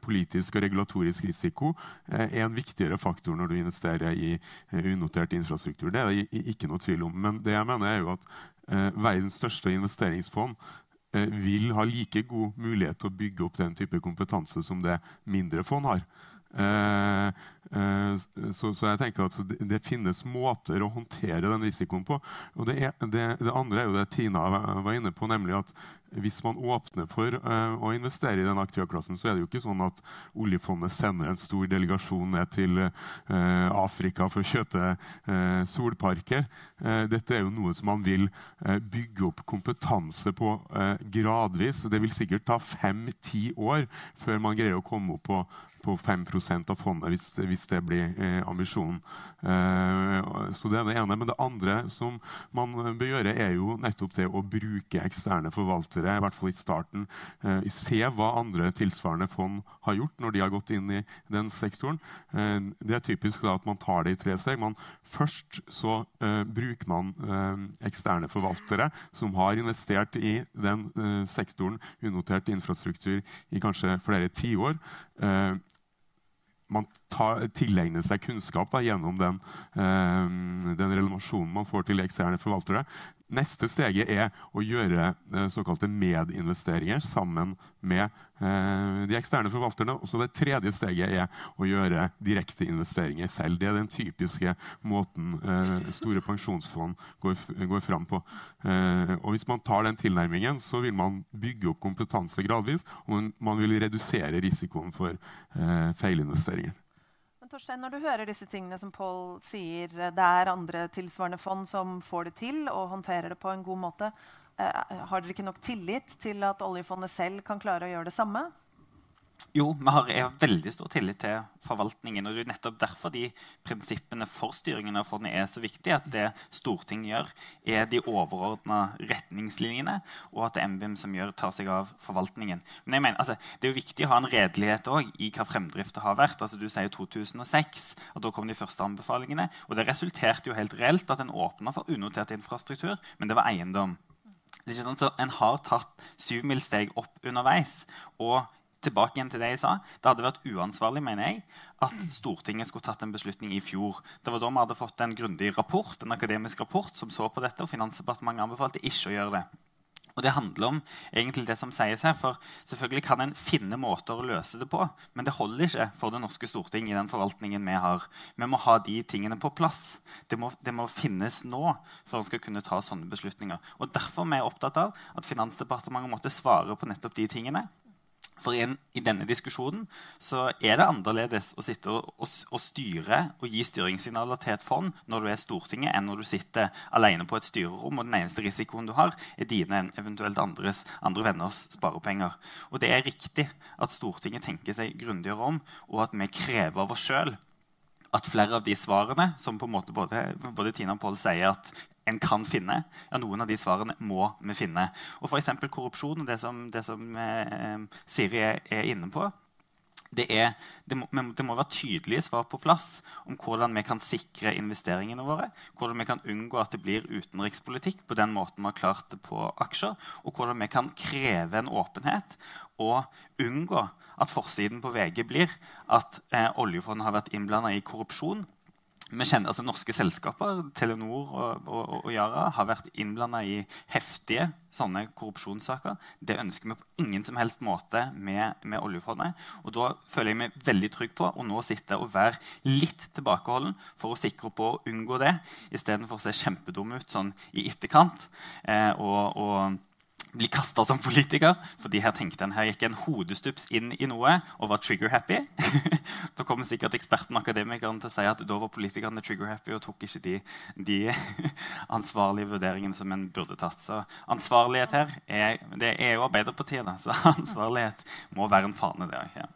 Politisk og regulatorisk risiko er en viktigere faktor når du investerer i unotert infrastruktur. Det er det ikke noe tvil om. Men det jeg mener er jo at verdens største investeringsfond Eh, vil ha like god mulighet til å bygge opp den type kompetanse som det mindre fond har. Eh, eh, så, så, jeg tenker at det, det, finnes måter å håndtere den risikoen på. Og det, er, det, det, andre er jo det Tina var inne på, nemlig at hvis man åpner for uh, å investere i den aktive klassen, så er det jo ikke sånn at oljefondet sender en stor delegasjon ned til uh, Afrika for å kjøpe uh, solparker. dette er jo noe som man vil bygge opp kompetanse på gradvis. Det vil sikkert ta fem-ti år før man greier å komme opp på på 5 av fondet, hvis, hvis det blir eh, ambisjonen. Eh, så Det er det ene. Men det andre som man bør gjøre, er jo nettopp det å bruke eksterne forvaltere, i hvert fall i starten. Eh, se hva andre tilsvarende fond har gjort når de har gått inn i den sektoren. Eh, det er typisk da at man tar det i tre steg. Man, først så eh, bruker man eh, eksterne forvaltere som har investert i den sektoren unotert infrastruktur i kanskje flere tiår. Eh, man tar, tilegner seg kunnskap da, gjennom den, eh, den relasjonen man får til eksterne forvaltere. Neste steget er å gjøre eh, såkalte medinvesteringer sammen med eh, de eksterne forvalterne. Og så det tredje steget er å gjøre direkteinvesteringer selv. Det er den typiske måten eh, store pensjonsfond går, går fram på. Og hvis man tar den tilnærmingen, så vil man bygge opp kompetanse gradvis, og man vil redusere risikoen for feilinvesteringer. Torstein, når du hører disse tingene som Paul sier, det er andre tilsvarende fond som får det til og håndterer det på en god måte. Eh, har dere ikke nok tillit til at oljefondet selv kan klare å gjøre det samme? Jo, vi har, veldig stor tillit til forvaltningen. og Det er nettopp derfor de prinsippene for styringen av fondet er så viktige. At det Stortinget gjør, er de overordna retningslinjene, og at det er MBIM som gjør, tar seg av forvaltningen. Men jeg mener, altså, Det er jo viktig å ha en redelighet også, i hva fremdrifta har vært. Altså, du sier 2006, og da kom de første anbefalingene. og Det resulterte jo helt reelt at en åpna for unotert infrastruktur, men det var eiendom. Det er ikke sånn, så En har tatt syvmilssteg opp underveis. og tilbake igjen til det jeg sa. Det hadde vært uansvarlig mener jeg, at Stortinget skulle tatt en beslutning i fjor. Det var da vi hadde fått en grundig rapport, en akademisk rapport som så på dette, og Finansdepartementet anbefalte ikke å gjøre det. Og Det handler om egentlig det som sies her. for Selvfølgelig kan en finne måter å løse det på, men det holder ikke for det norske storting i den forvaltningen vi har. Vi må ha de tingene på plass. Det må, det må finnes nå for en skal kunne ta sånne beslutninger. Og Derfor er vi opptatt av at Finansdepartementet måtte svare på nettopp de tingene. For i, i, denne diskusjonen så er det annerledes å sitte og, og, og, styre og gi styringssignaler til et fond når du er Stortinget, enn når du sitter alene på et styrerom og den eneste risikoen du har, er dine eventuelt andres, andre venners sparepenger. Og det er riktig at Stortinget tenker seg grundigere om, og at vi krever av oss sjøl at flere av de svarene som en både, både Tina og Pål sier at en kan finne. Ja, noen av de svarene må vi finne. Og F.eks. korrupsjon, det som, det som eh, Siri er, inne på. Det, er, det, må, det, må, være tydelige svar på plass om hvordan vi kan sikre investeringene våre. Hvordan vi kan unngå at det blir utenrikspolitikk på den måten vi har klart det på aksjer. Og hvordan vi kan kreve en åpenhet og unngå at forsiden på VG blir at eh, oljefondet har vært innblanda i korrupsjon vi kjenner altså Norske selskaper, Telenor og, og, og Yara, har vært innblanda i heftige sånne korrupsjonssaker. Det ønsker vi på ingen som helst måte med, med oljefondet. Og Da føler jeg meg veldig trygg på å nå sitte og være litt tilbakeholden for å sikre på å unngå det, istedenfor å se kjempedum ut sånn i etterkant. Eh, og, og bli kasta som politiker. fordi her tenkte en, her gikk en hodestups inn i noe og var trigger-happy. [LAUGHS] da kommer sikkert eksperten akademikeren til å si at da var politikerne trigger-happy og tok ikke de, de [LAUGHS] ansvarlige vurderingene som en burde tatt. Så ansvarlighet her er, det er jo Arbeiderpartiet, da, så [LAUGHS] ansvarlighet må være en fane der. Ja.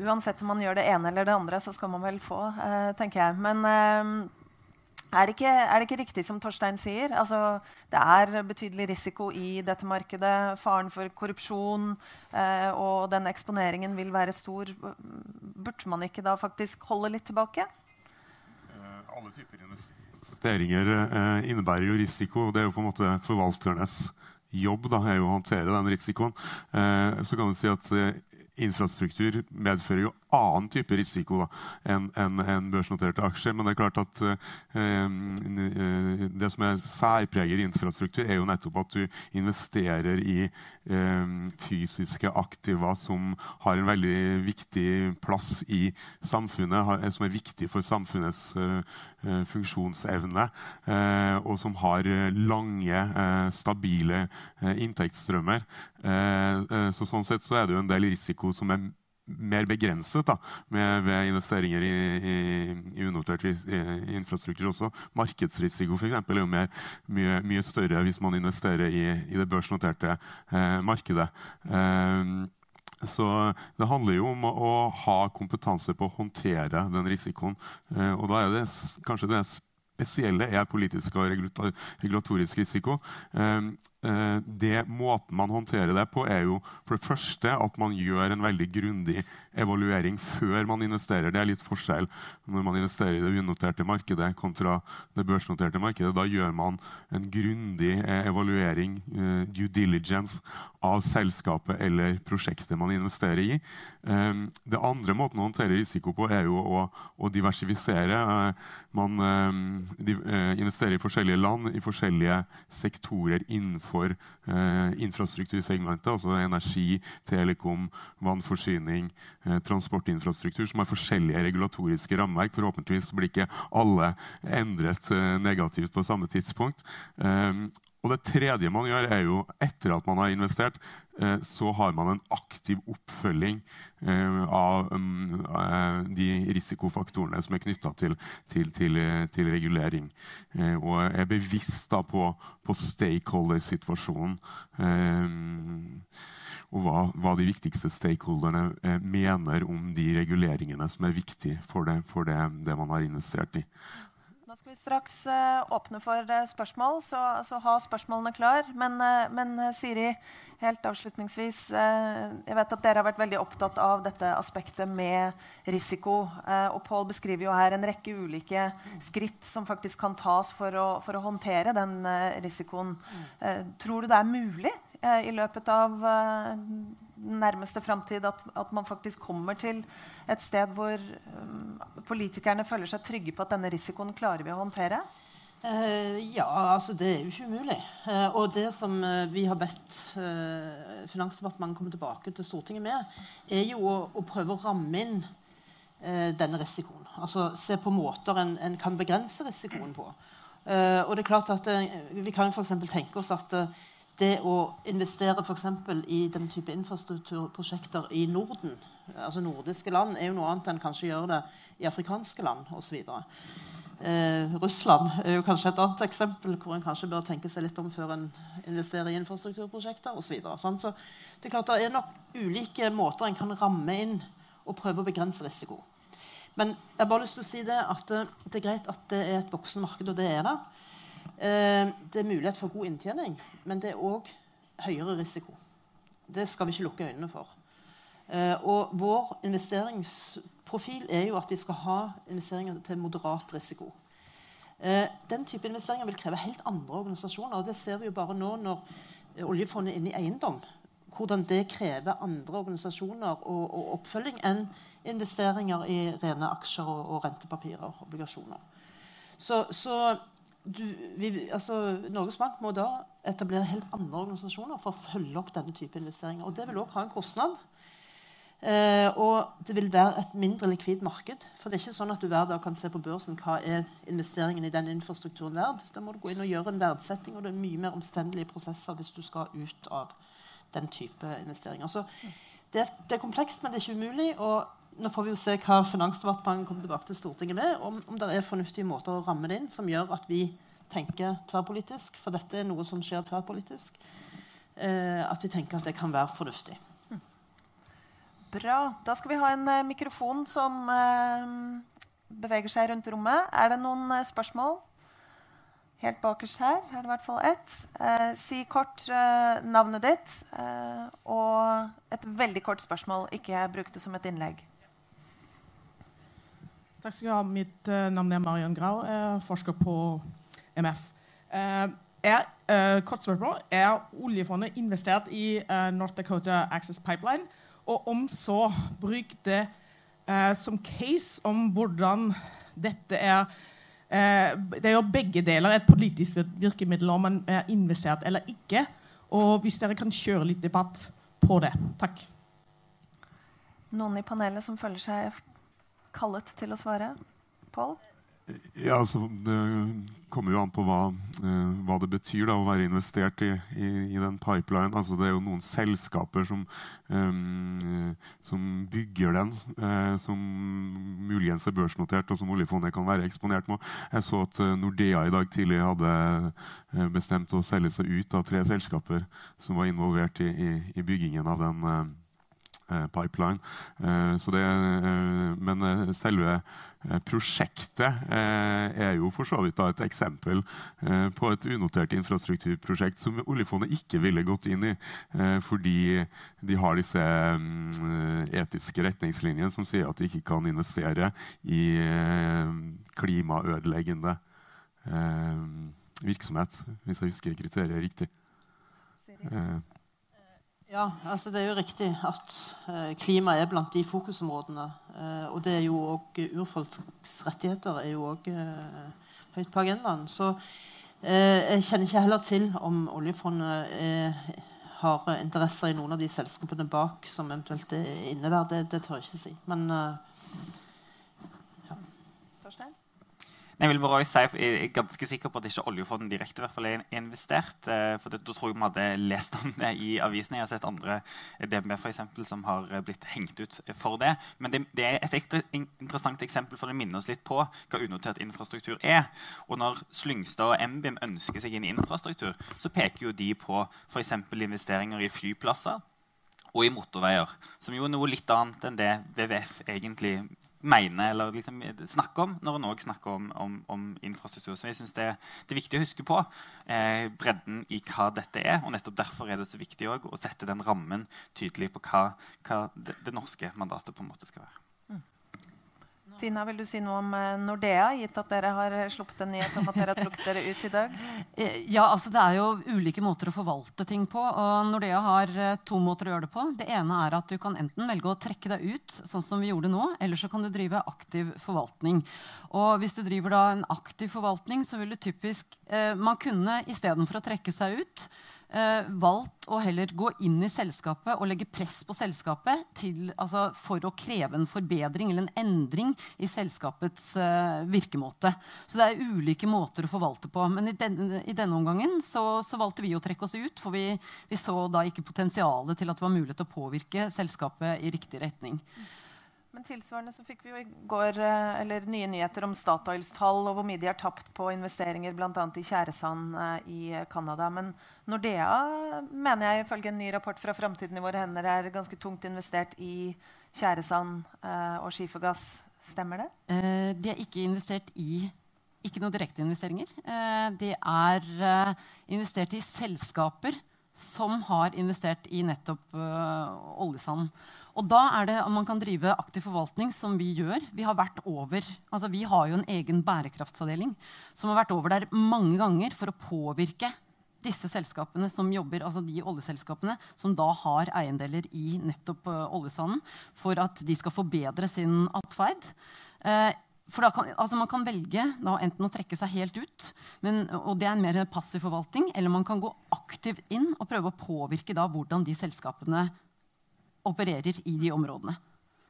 Uansett om man gjør det ene eller det andre, så skal man vel få, uh, tenker jeg. Men uh, er det, ikke, er det, ikke, riktig som Torstein sier? Altså, det er betydelig risiko i dette markedet. Faren for korrupsjon eh, og den eksponeringen vil være stor. Burde man ikke da faktisk holde litt tilbake? Eh, alle typer investeringer eh, innebærer jo risiko. og Det er jo på en måte forvalternes jobb da, er jo å håndtere den risikoen. Uh, så kan du si at infrastruktur medfører jo annen type risiko enn en, en børsnoterte aksjer. Men det er klart at eh, det som er særpreger infrastruktur, er jo nettopp at du investerer i eh, fysiske aktiva som har en veldig viktig plass i samfunnet, som er viktig for samfunnets eh, funksjonsevne, og som har lange, stabile inntektsstrømmer. så sånn sett så er det jo en del risiko som er mer begrenset da, med, ved investeringer i, i, i unotert i, infrastruktur også. Markedsrisiko for eksempel, er jo mer, mye, mye, større hvis man investerer i, det børsnoterte eh, markedet. Eh, Så det handler jo om å ha kompetanse på å håndtere den risikoen. Eh, og da er det kanskje det spesielle er politisk og regulatorisk risiko. Eh, det Måten man håndterer det på, er jo for det første at man gjør en veldig grundig evaluering før man investerer. Det er litt forskjell når man investerer i det unoterte markedet kontra det børsnoterte markedet. Da gjør man en grundig eh, evaluering, eh, due diligence, av selskapet eller prosjektet man investerer i. Det andre måten å håndtere risiko på er jo å, å diversifisere. Man investerer i forskjellige land, i forskjellige sektorer innenfor for eh, infrastruktursegmentet, altså energi, telekom, vannforsyning, eh, transportinfrastruktur, som har forskjellige regulatoriske rammeverk. Forhåpentligvis blir ikke alle endret eh, negativt på samme tidspunkt. Og det tredje man gjør, er jo etter at man har investert, eh, så har man en aktiv oppfølging eh, av um, eh, de risikofaktorene som er knytta til, til, til, til, regulering. Og er bevisst da på, på stakeholder-situasjonen. Og hva, hva, de viktigste stakeholderne mener om de reguleringene som er viktige for det, for det, det man har investert i. Nå skal vi straks uh, åpne for uh, spørsmål, så, så, ha spørsmålene klar. Men, uh, men Siri, helt avslutningsvis. jeg vet at dere har vært veldig opptatt av dette aspektet med risiko. og Pål beskriver jo her en rekke ulike skritt som faktisk kan tas for å, for å håndtere den risikoen. tror du det er mulig i løpet av nærmeste framtid at, at, man faktisk kommer til et sted hvor um, politikerne føler seg trygge på at denne risikoen klarer vi å håndtere? Eh, ja, altså det er jo ikke umulig. Eh, og det som eh, vi har bedt eh, Finansdepartementet komme tilbake til Stortinget med, er jo å, å prøve å ramme inn eh, denne risikoen. Altså se på måter en, en kan begrense risikoen på. Eh, og det er klart at Vi kan f.eks. tenke oss at det å investere f.eks. i den type infrastrukturprosjekter i Norden, altså nordiske land, er jo noe annet enn kanskje gjøre det i afrikanske land osv. Eh, Russland er jo kanskje et annet eksempel hvor en kanskje bør tenke seg litt om før en investerer i infrastrukturprosjekter osv. Så, sånn, så det er klart det er nok ulike måter en kan ramme inn og prøve å begrense risiko. Men jeg har bare lyst til å si det at eh, det er greit at det er et voksende marked, og det er det. Eh, det er mulighet for god inntjening, men det er òg høyere risiko. Det skal vi ikke lukke øynene for. Eh, og vår investeringsprofil er jo at vi skal ha investeringer til moderat risiko. Eh, den type investeringer vil kreve helt andre organisasjoner. og Det ser vi jo bare nå når oljefondet er inne i eiendom. Hvordan det krever andre organisasjoner og, og oppfølging enn investeringer i rene aksjer og, og rentepapirer og obligasjoner. Så, så du, vi, altså, Norges Bank må da etablere helt andre organisasjoner for å følge opp denne type investeringer. Og det vil òg ha en kostnad. Eh, og det vil være et mindre likvid marked. For det er ikke sånn at du hver dag kan se på børsen hva er investeringen i den infrastrukturen verd. Da må du gå inn og gjøre en verdsetting, og det er mye mer omstendelige prosesser hvis du skal ut av den type investeringer. Så det, det er komplekst, men det er ikke umulig. og nå får vi jo se hva Finansdepartementet kommer tilbake til Stortinget med. Om, om det er fornuftige måter å ramme det inn som gjør at vi tenker tverrpolitisk. For dette er noe som skjer tverrpolitisk. Eh, at vi tenker at det kan være fornuftig. Bra. Da skal vi ha en eh, mikrofon som eh, beveger seg rundt rommet. Er det noen uh, spørsmål? Helt bakerst her er det i hvert fall ett. si kort navnet ditt og et veldig kort spørsmål. Ikke bruk det som et innlegg. Takk skal du ha. Mitt uh, navn er Marion Grau. Jeg er forsker på MF. Er, uh, kort spørsmål. Er oljefondet investert i North Dakota Access Pipeline? Og om så, bruk det som case om hvordan dette er Det er jo begge deler et politisk virkemiddel om man er investert eller ikke. Og hvis dere kan kjøre litt debatt på det. Takk. Noen i panelet som føler seg kallet til å svare? Pål? Ja, altså, Det kommer jo an på hva, uh, hva det betyr da, å være investert i, i, i, den pipeline. Altså, det er jo noen selskaper som, um, som bygger den, uh, som muligens er børsnotert, og som oljefondet kan være eksponert med. Jeg så at uh, Nordea i dag tidlig hadde bestemt å selge seg ut av tre selskaper som var involvert i, i byggingen av den eh, pipeline. Eh, så det, eh, men eh, selve eh, prosjektet eh, er jo for så vidt et eksempel på et unotert infrastrukturprosjekt som oljefondet ikke ville gått inn i, fordi de har disse mm, etiske retningslinjene som sier at de ikke kan investere i klimaødeleggende virksomhet, hvis jeg husker kriteriet riktig. Eh. Ja, altså Det er jo riktig at eh, klima er blant de fokusområdene. Eh, og det er jo òg urfolks rettigheter er jo òg eh, høyt på agendaen. Så eh, jeg kjenner ikke heller til om oljefondet har interesser i noen av de selskapene bak som eventuelt er inne der. Det, det tør jeg ikke si. Men eh, Jeg vil bare si, jeg er ganske sikker på at ikke oljefondet direkte i hvert fall er investert. Eh, for Da tror jeg vi hadde lest om det i avisene. Jeg har sett andre DNB for eksempel, som har blitt hengt ut for det. Men det, det er et interessant eksempel, for det minner oss litt på hva unotert infrastruktur er. Og når Slyngstad og MBIM ønsker seg inn i infrastruktur, så peker jo de på f.eks. investeringer i flyplasser og i motorveier, som jo er noe litt annet enn det WWF egentlig mener eller liksom snakker om når en òg snakker om, om, om, infrastruktur. Så jeg synes det, det, er viktig å huske på eh, bredden i hva dette er. og nettopp Derfor er det så viktig å sette den rammen tydelig på hva, hva det, det, norske mandatet på en måte skal være. Tina, vil du si noe om eh, Nordea, gitt at dere har sluppet en nyhet om at dere har trukket dere ut i dag? [LAUGHS] Eh, ja, altså Det er jo ulike måter å forvalte ting på. og Nordea har eh, to måter å gjøre det på. Det ene er at du kan enten velge å trekke deg ut, sånn som vi gjorde nå, eller så kan du drive aktiv forvaltning. Og Hvis du driver da en aktiv forvaltning, så vil du typisk eh, Man kunne istedenfor å trekke seg ut eh, valgt å heller gå inn i selskapet og legge press på selskapet til, altså, for å kreve en forbedring eller en endring i selskapets eh, virkemåte. Så det er ulike måter å forvalte på. Men i, den, i denne omgangen så, så, valgte vi å trekke oss ut, for vi, vi så da ikke potensialet til at det var mulighet til å påvirke selskapet i riktig retning. Men tilsvarende så fikk vi jo i går eh, eller, nye nyheter om Statoils tall og hvor mye de har tapt på investeringer bl.a. i tjæresand eh, i Canada. Men Nordea mener jeg ifølge en ny rapport fra Framtiden i våre hender er ganske tungt investert i tjæresand eh, og skifergass. Stemmer det? De er ikke investert i ikke noen direkteinvesteringer. Eh, de er investert i selskaper som har investert i nettopp oljesand. Og da er det om man kan drive aktiv forvaltning, som vi gjør. Vi har vært over, altså vi har jo en egen bærekraftsavdeling som har vært over der mange ganger for å påvirke disse selskapene som jobber, altså de oljeselskapene som da har eiendeler i nettopp uh, oljesanden, for at de skal forbedre sin atferd. Uh, for kan, altså Man kan velge enten å trekke seg helt ut, men, og det er en mer passiv forvaltning, eller man kan gå aktivt inn og prøve å påvirke da, hvordan de selskapene opererer i de områdene.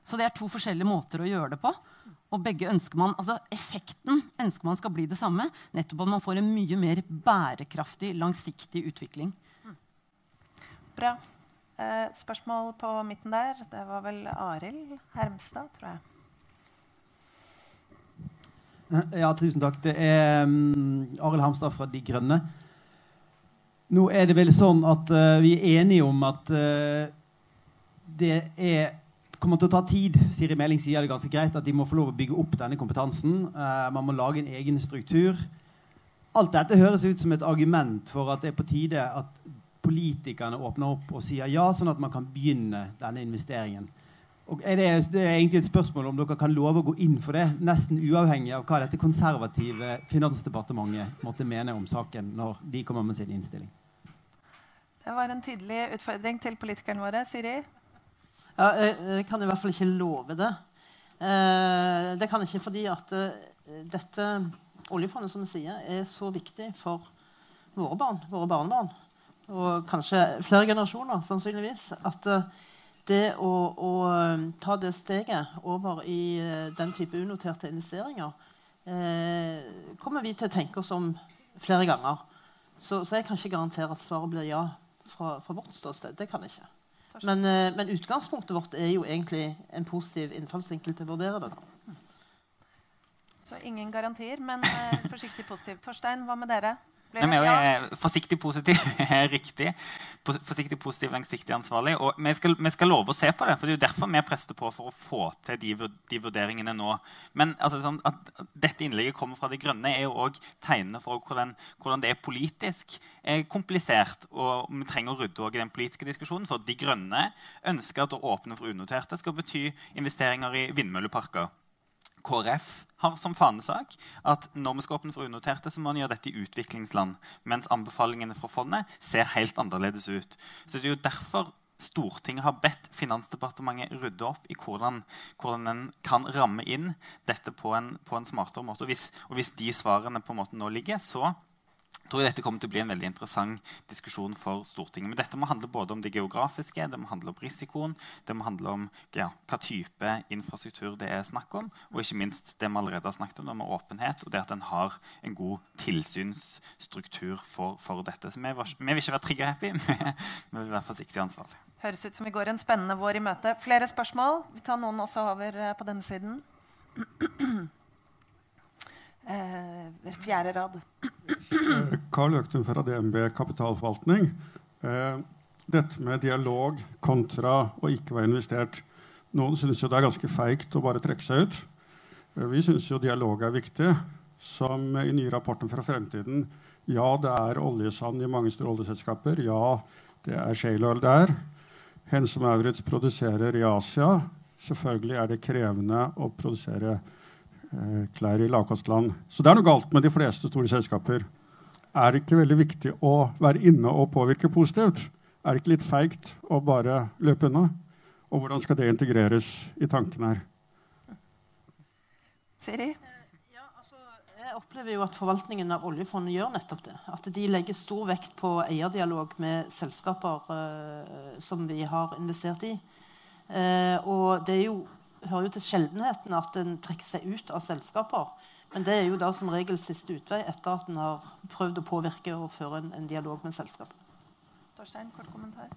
Så det er to forskjellige måter å gjøre det på. Og begge ønsker man, altså Effekten ønsker man skal bli det samme. Nettopp at man får en mye mer bærekraftig, langsiktig utvikling. Bra. Eh, spørsmål på midten der. Det var vel Arild Hermstad, tror jeg. Ja, tusen takk. Det er um, Arild Hermstad fra De Grønne. Nå er det vel sånn at uh, vi er enige om at uh, det er, kommer til å ta tid. Siri Meling sier det ganske greit at de må få lov å bygge opp denne kompetansen. Uh, man må lage en egen struktur. Alt dette høres ut som et argument for at det er på tide at politikerne åpner opp og sier ja, sånn at man kan begynne denne investeringen. Og er det, det, er egentlig et spørsmål om dere kan love å gå inn for det, nesten uavhengig av hva dette konservative Finansdepartementet måtte mene om saken når de kommer med sin innstilling. Det var en tydelig utfordring til politikerne våre. Siri? Ja, jeg, jeg, kan i hvert fall ikke love det. Eh, det kan ikke fordi at eh, dette oljefondet som vi sier, er så viktig for våre barn, våre barnebarn, og kanskje flere generasjoner, sannsynligvis, at eh, det å, å, ta det steget over i den type unoterte investeringer kommer vi til å tenke oss om flere ganger. Så, så jeg kan ikke garantere at svaret blir ja fra, fra vårt ståsted. Det kan jeg ikke. Men, eh, men, utgangspunktet vårt er jo egentlig en positiv innfallsvinkel til å vurdere det. Så ingen garantier, men uh, forsiktig positivt. Torstein, hva med dere? Men jeg er forsiktig positiv [LAUGHS] er riktig. Forsiktig positiv, langsiktig ansvarlig. Og vi skal, vi skal, love å se på det. for Det er jo derfor vi prester på for å få til de, de vurderingene nå. Men altså, sånn, at dette innlegget kommer fra De grønne, er jo òg tegnende for hvordan, hvordan, det er politisk er komplisert. Og vi trenger å rydde i den politiske diskusjonen. For De grønne ønsker at å åpne for unoterte skal bety investeringer i vindmølleparker. KrF har som fanesak at når vi skal åpne for unoterte, så må man gjøre dette i utviklingsland. Mens anbefalingene fra fondet ser helt annerledes ut. Så Det er jo derfor Stortinget har bedt Finansdepartementet rydde opp i hvordan, hvordan en kan ramme inn dette på en, på en smartere måte. Og hvis, og hvis, de svarene på en måte nå ligger, så tror jeg dette kommer til å bli en veldig interessant diskusjon for Stortinget. Men dette må handle både om det geografiske, det må handle om risikoen, det må handle om ja, hva type infrastruktur det er snakk om, og ikke minst det vi allerede har snakket om, det med åpenhet og det at en har en god tilsynsstruktur for, for dette. Så vi, var, vi, vil ikke være trigger-happy, [LAUGHS] vi vil være forsiktige og ansvarlige. Høres ut som vi går en spennende vår i møte. Flere spørsmål? Vi tar noen også over eh, på denne siden. [CLEARS THROAT] Eh, fjerde rad. Karl Øktum fra DNB kapitalforvaltning. Eh, dette med dialog kontra å ikke være investert. Noen syns det er ganske feigt å bare trekke seg ut. Eh, vi syns jo dialog er viktig. Som i nye rapporten fra Fremtiden. Ja, det er oljesand i mange store oljeselskaper. Ja, det er shale oil der. Hense Maurits produserer i Asia. Selvfølgelig er det krevende å produsere Eh, klær i lavkostland. Så det er noe galt med de fleste store selskaper. Er det ikke veldig viktig å være inne og påvirke positivt? Er det ikke litt feigt å bare løpe unna? Og hvordan skal det integreres i tanken her? Siri? Ja, altså, jeg opplever jo at forvaltningen av oljefondet gjør nettopp det. At de legger stor vekt på eierdialog med selskaper uh, som vi har investert i. Uh, og det er jo hører jo til sjeldenheten at en trekker seg ut av selskaper. Men det er jo da som regel siste utvei etter at en har prøvd å påvirke og føre en, en dialog med selskapet. Torstein, kort kommentar.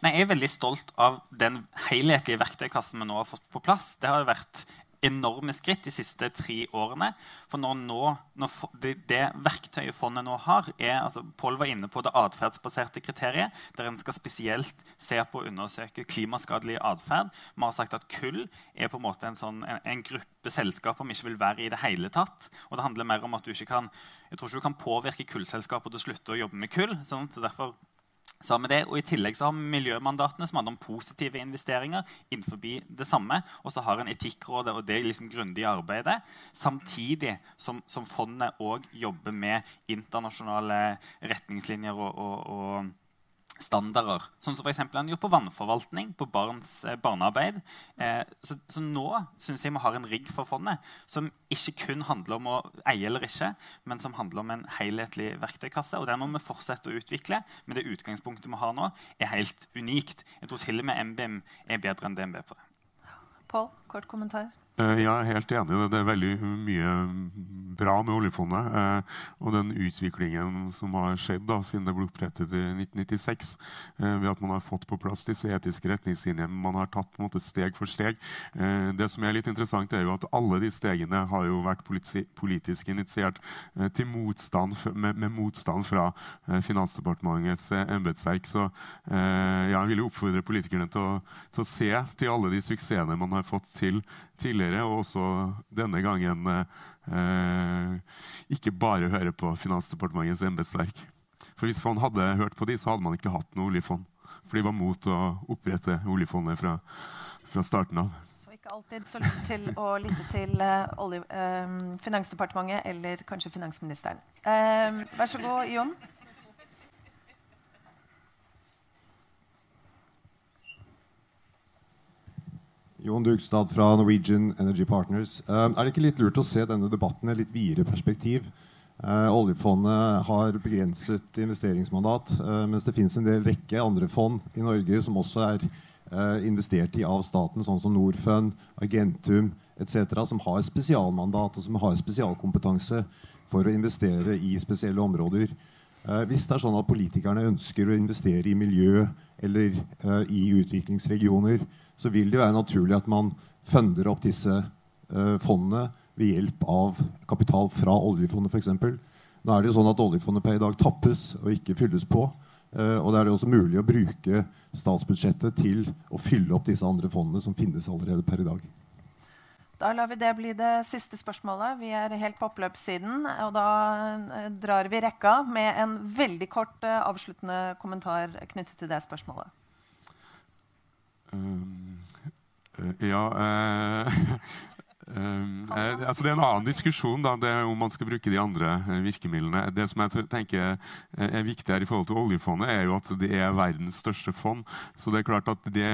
Nei, jeg er veldig stolt av den helhetlige verktøykassen vi nå har fått på plass. Det har vært enorme skritt de siste tre årene. For når nå, når det, det, verktøyet fondet nå har, er altså Pål var inne på det atferdsbaserte kriteriet, der en skal spesielt se på og undersøke klimaskadelig atferd. Vi har sagt at kull er på en måte en, sånn, en, en, gruppe selskaper vi ikke vil være i det hele tatt. Og det handler mer om at du ikke kan, jeg tror ikke du kan påvirke kullselskaper til å slutte å jobbe med kull. Sånn, så derfor så med det, og I tillegg så har vi miljømandatene som handler om positive investeringer innenfor det samme. Og så har en Etikkrådet og det liksom grundige arbeidet. Samtidig som, som fondet òg jobber med internasjonale retningslinjer og, og, og standarder. Sånn som f.eks. han gjorde på vannforvaltning, på barns eh, barnearbeid. Eh, så, så, nå syns jeg vi har en rigg for fondet som ikke kun handler om å eie eller ikke, men som handler om en helhetlig verktøykasse. Og den må vi fortsette å utvikle. Men det utgangspunktet vi har nå, er helt unikt. Jeg tror til og med MBM er bedre enn DNB på det. Pål, kort kommentar. Eh, jeg er helt enig. Det er veldig mye bra med oljefondet. Eh, og den utviklingen som har skjedd da, siden det ble opprettet i 1996, eh, ved at man har fått på plass disse etiske retningslinjene. Man har tatt måte steg for steg. Det som er litt interessant, er jo at alle de stegene har jo vært politisk initiert til motstand, med, med motstand fra Finansdepartementets embetsverk. Så jeg vil jo oppfordre politikerne til å, til å se til alle de suksessene man har fått til tidligere, og også denne gangen eh, ikke bare høre på Finansdepartementets embetsverk. For hvis man hadde hørt på de, så hadde man ikke hatt noe oljefond. For de var mot å opprette oljefondet fra, fra starten av. Så ikke alltid så lurt til å lytte til uh, olje, uh, Finansdepartementet eller kanskje finansministeren. Uh, vær så god, Jon. Jon Dugstad fra Norwegian Energy Partners. Uh, er det ikke litt lurt å se denne debatten i et litt videre perspektiv? Uh, oljefondet har begrenset investeringsmandat, uh, mens det finnes en del rekke andre fond i Norge som også er investert i av staten, sånn som Norfund, Argentum etc., som har spesialmandat og som har spesialkompetanse for å investere i spesielle områder. hvis det er sånn at politikerne ønsker å investere i miljø eller i utviklingsregioner, så vil det være naturlig at man funder opp disse uh, fondene ved hjelp av kapital fra oljefondet f.eks. Nå er det jo sånn at Oljefondet per i dag tappes og ikke fylles på. Uh, og da er det også mulig å bruke statsbudsjettet til å fylle opp disse andre fondene som finnes allerede per i dag. Da lar vi det bli det siste spørsmålet. Vi er helt på oppløpssiden. Og da eh, drar vi rekka med en veldig kort uh, avsluttende kommentar knyttet til det spørsmålet. Um, ja Um, [LAUGHS] eh, altså det er en annen diskusjon da, om man skal bruke de andre eh, virkemidlene. Det som jeg tenker er viktig her i forhold til oljefondet, er jo at det er verdens største fond. Så det er klart at det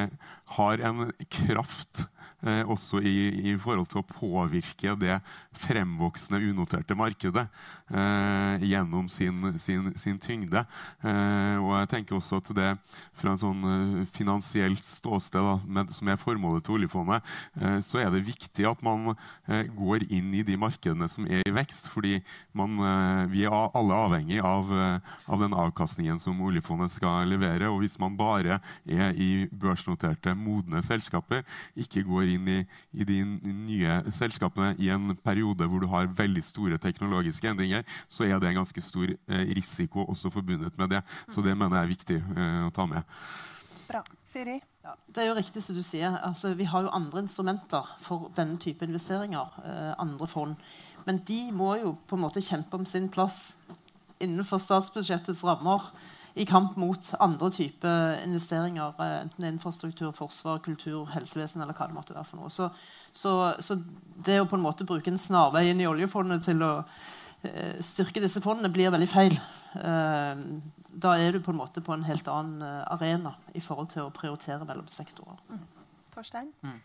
har en kraft eh, også i, i, forhold til å påvirke det fremvoksende unoterte markedet eh, gjennom sin, sin, sin tyngde. Eh, og jeg tenker også at det fra en sånn eh, finansielt ståsted, da, med, som er formålet til oljefondet, eh, så er det viktig at man eh, går inn i de markedene som er i vekst. fordi man, vi er alle avhengig av, av den avkastningen som oljefondet skal levere. Og hvis man bare er i børsnoterte, modne selskaper, ikke går inn i, i, de nye selskapene i en periode hvor du har veldig store teknologiske endringer, så er det en ganske stor eh, risiko også forbundet med det. Så det mener jeg er viktig eh, å ta med. Bra. Siri? Ja, det er jo riktig som du sier. Altså, vi har jo andre instrumenter for denne type investeringer. Eh, andre fond. Men de må jo på en måte kjempe om sin plass innenfor statsbudsjettets rammer i kamp mot andre typer investeringer, eh, enten infrastruktur, forsvar, kultur, helsevesen eller hva det måtte være. for noe. Så, så, så det å på en måte bruke en snarvei inn i oljefondet til å eh, styrke disse fondene, blir veldig feil. Eh, da er du på en måte på en helt annen arena i forhold til å prioritere mellom sektorer. Mm. Torstein? Mm.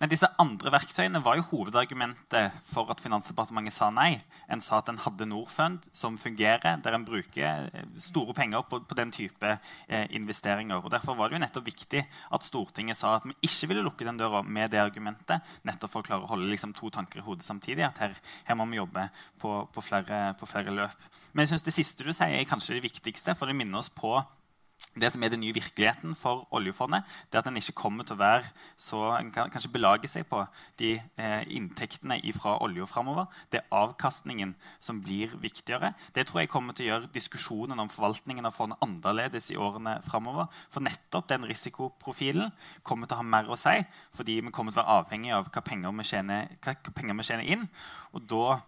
Men disse andre verktøyene var jo hovedargumentet for at Finansdepartementet sa nei. En sa at en hadde Norfund, som fungerer, der en bruker eh, store penger på, på den type eh, investeringer. Og Derfor var det jo nettopp viktig at Stortinget sa at vi ikke ville lukke den døra med det argumentet, nettopp for å klare å holde liksom, to tanker i hodet samtidig. at her, her må vi jobbe på, på, flere, på flere løp. Men jeg synes det siste du sier, er kanskje det viktigste, for det minner oss på det som er den nye virkeligheten for oljefondet, det er at en ikke kommer til å være så En kan kanskje belage seg på de eh, inntektene fra olja framover. Det er avkastningen som blir viktigere. Det tror jeg kommer til å gjøre diskusjonen om forvaltningen av fondet annerledes i årene framover. For nettopp den risikoprofilen kommer til å ha mer å si, fordi vi kommer til å være avhengig av hva penger vi tjener, hva penger vi tjener inn. Og da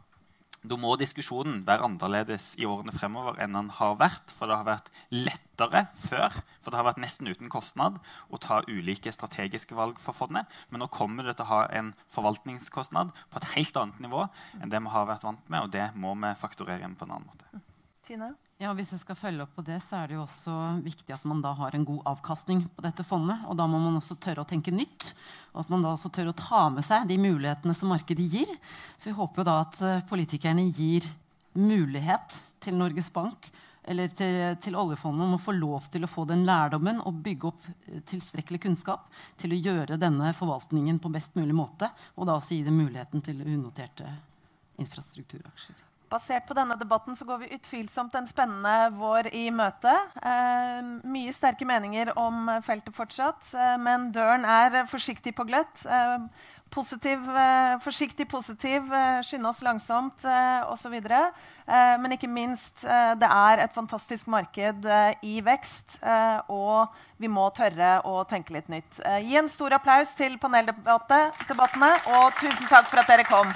da må diskusjonen være annerledes i årene fremover enn den har vært. For det har vært lettere før, for det har vært nesten uten kostnad å ta ulike strategiske valg for fondet. Men nå kommer det til å ha en forvaltningskostnad på et helt annet nivå enn det vi har vært vant med, og det må vi fakturere inn på en annen måte. Tine? Ja, Hvis jeg skal følge opp på det, så er det jo også viktig at man da har en god avkastning på dette fondet. Og da må man også tørre å tenke nytt. Og at man da også tør å ta med seg de mulighetene som markedet gir. Så vi håper jo da at eh, politikerne gir mulighet til Norges Bank eller til, til, oljefondet om å få lov til å få den lærdommen og bygge opp eh, tilstrekkelig kunnskap til å gjøre denne forvaltningen på best mulig måte. Og da også gi dem muligheten til unoterte infrastrukturaksjer. Basert på denne debatten så går vi utvilsomt en spennende vår i møte. Eh, mye sterke meninger om feltet fortsatt, eh, men døren er forsiktig på gløtt. Eh, positiv, eh, forsiktig positiv, eh, skynde oss langsomt eh, osv. Eh, men ikke minst, det er et fantastisk marked i vekst, og vi må tørre å tenke litt nytt. gi en stor applaus til paneldebattene, og tusen takk for at dere kom.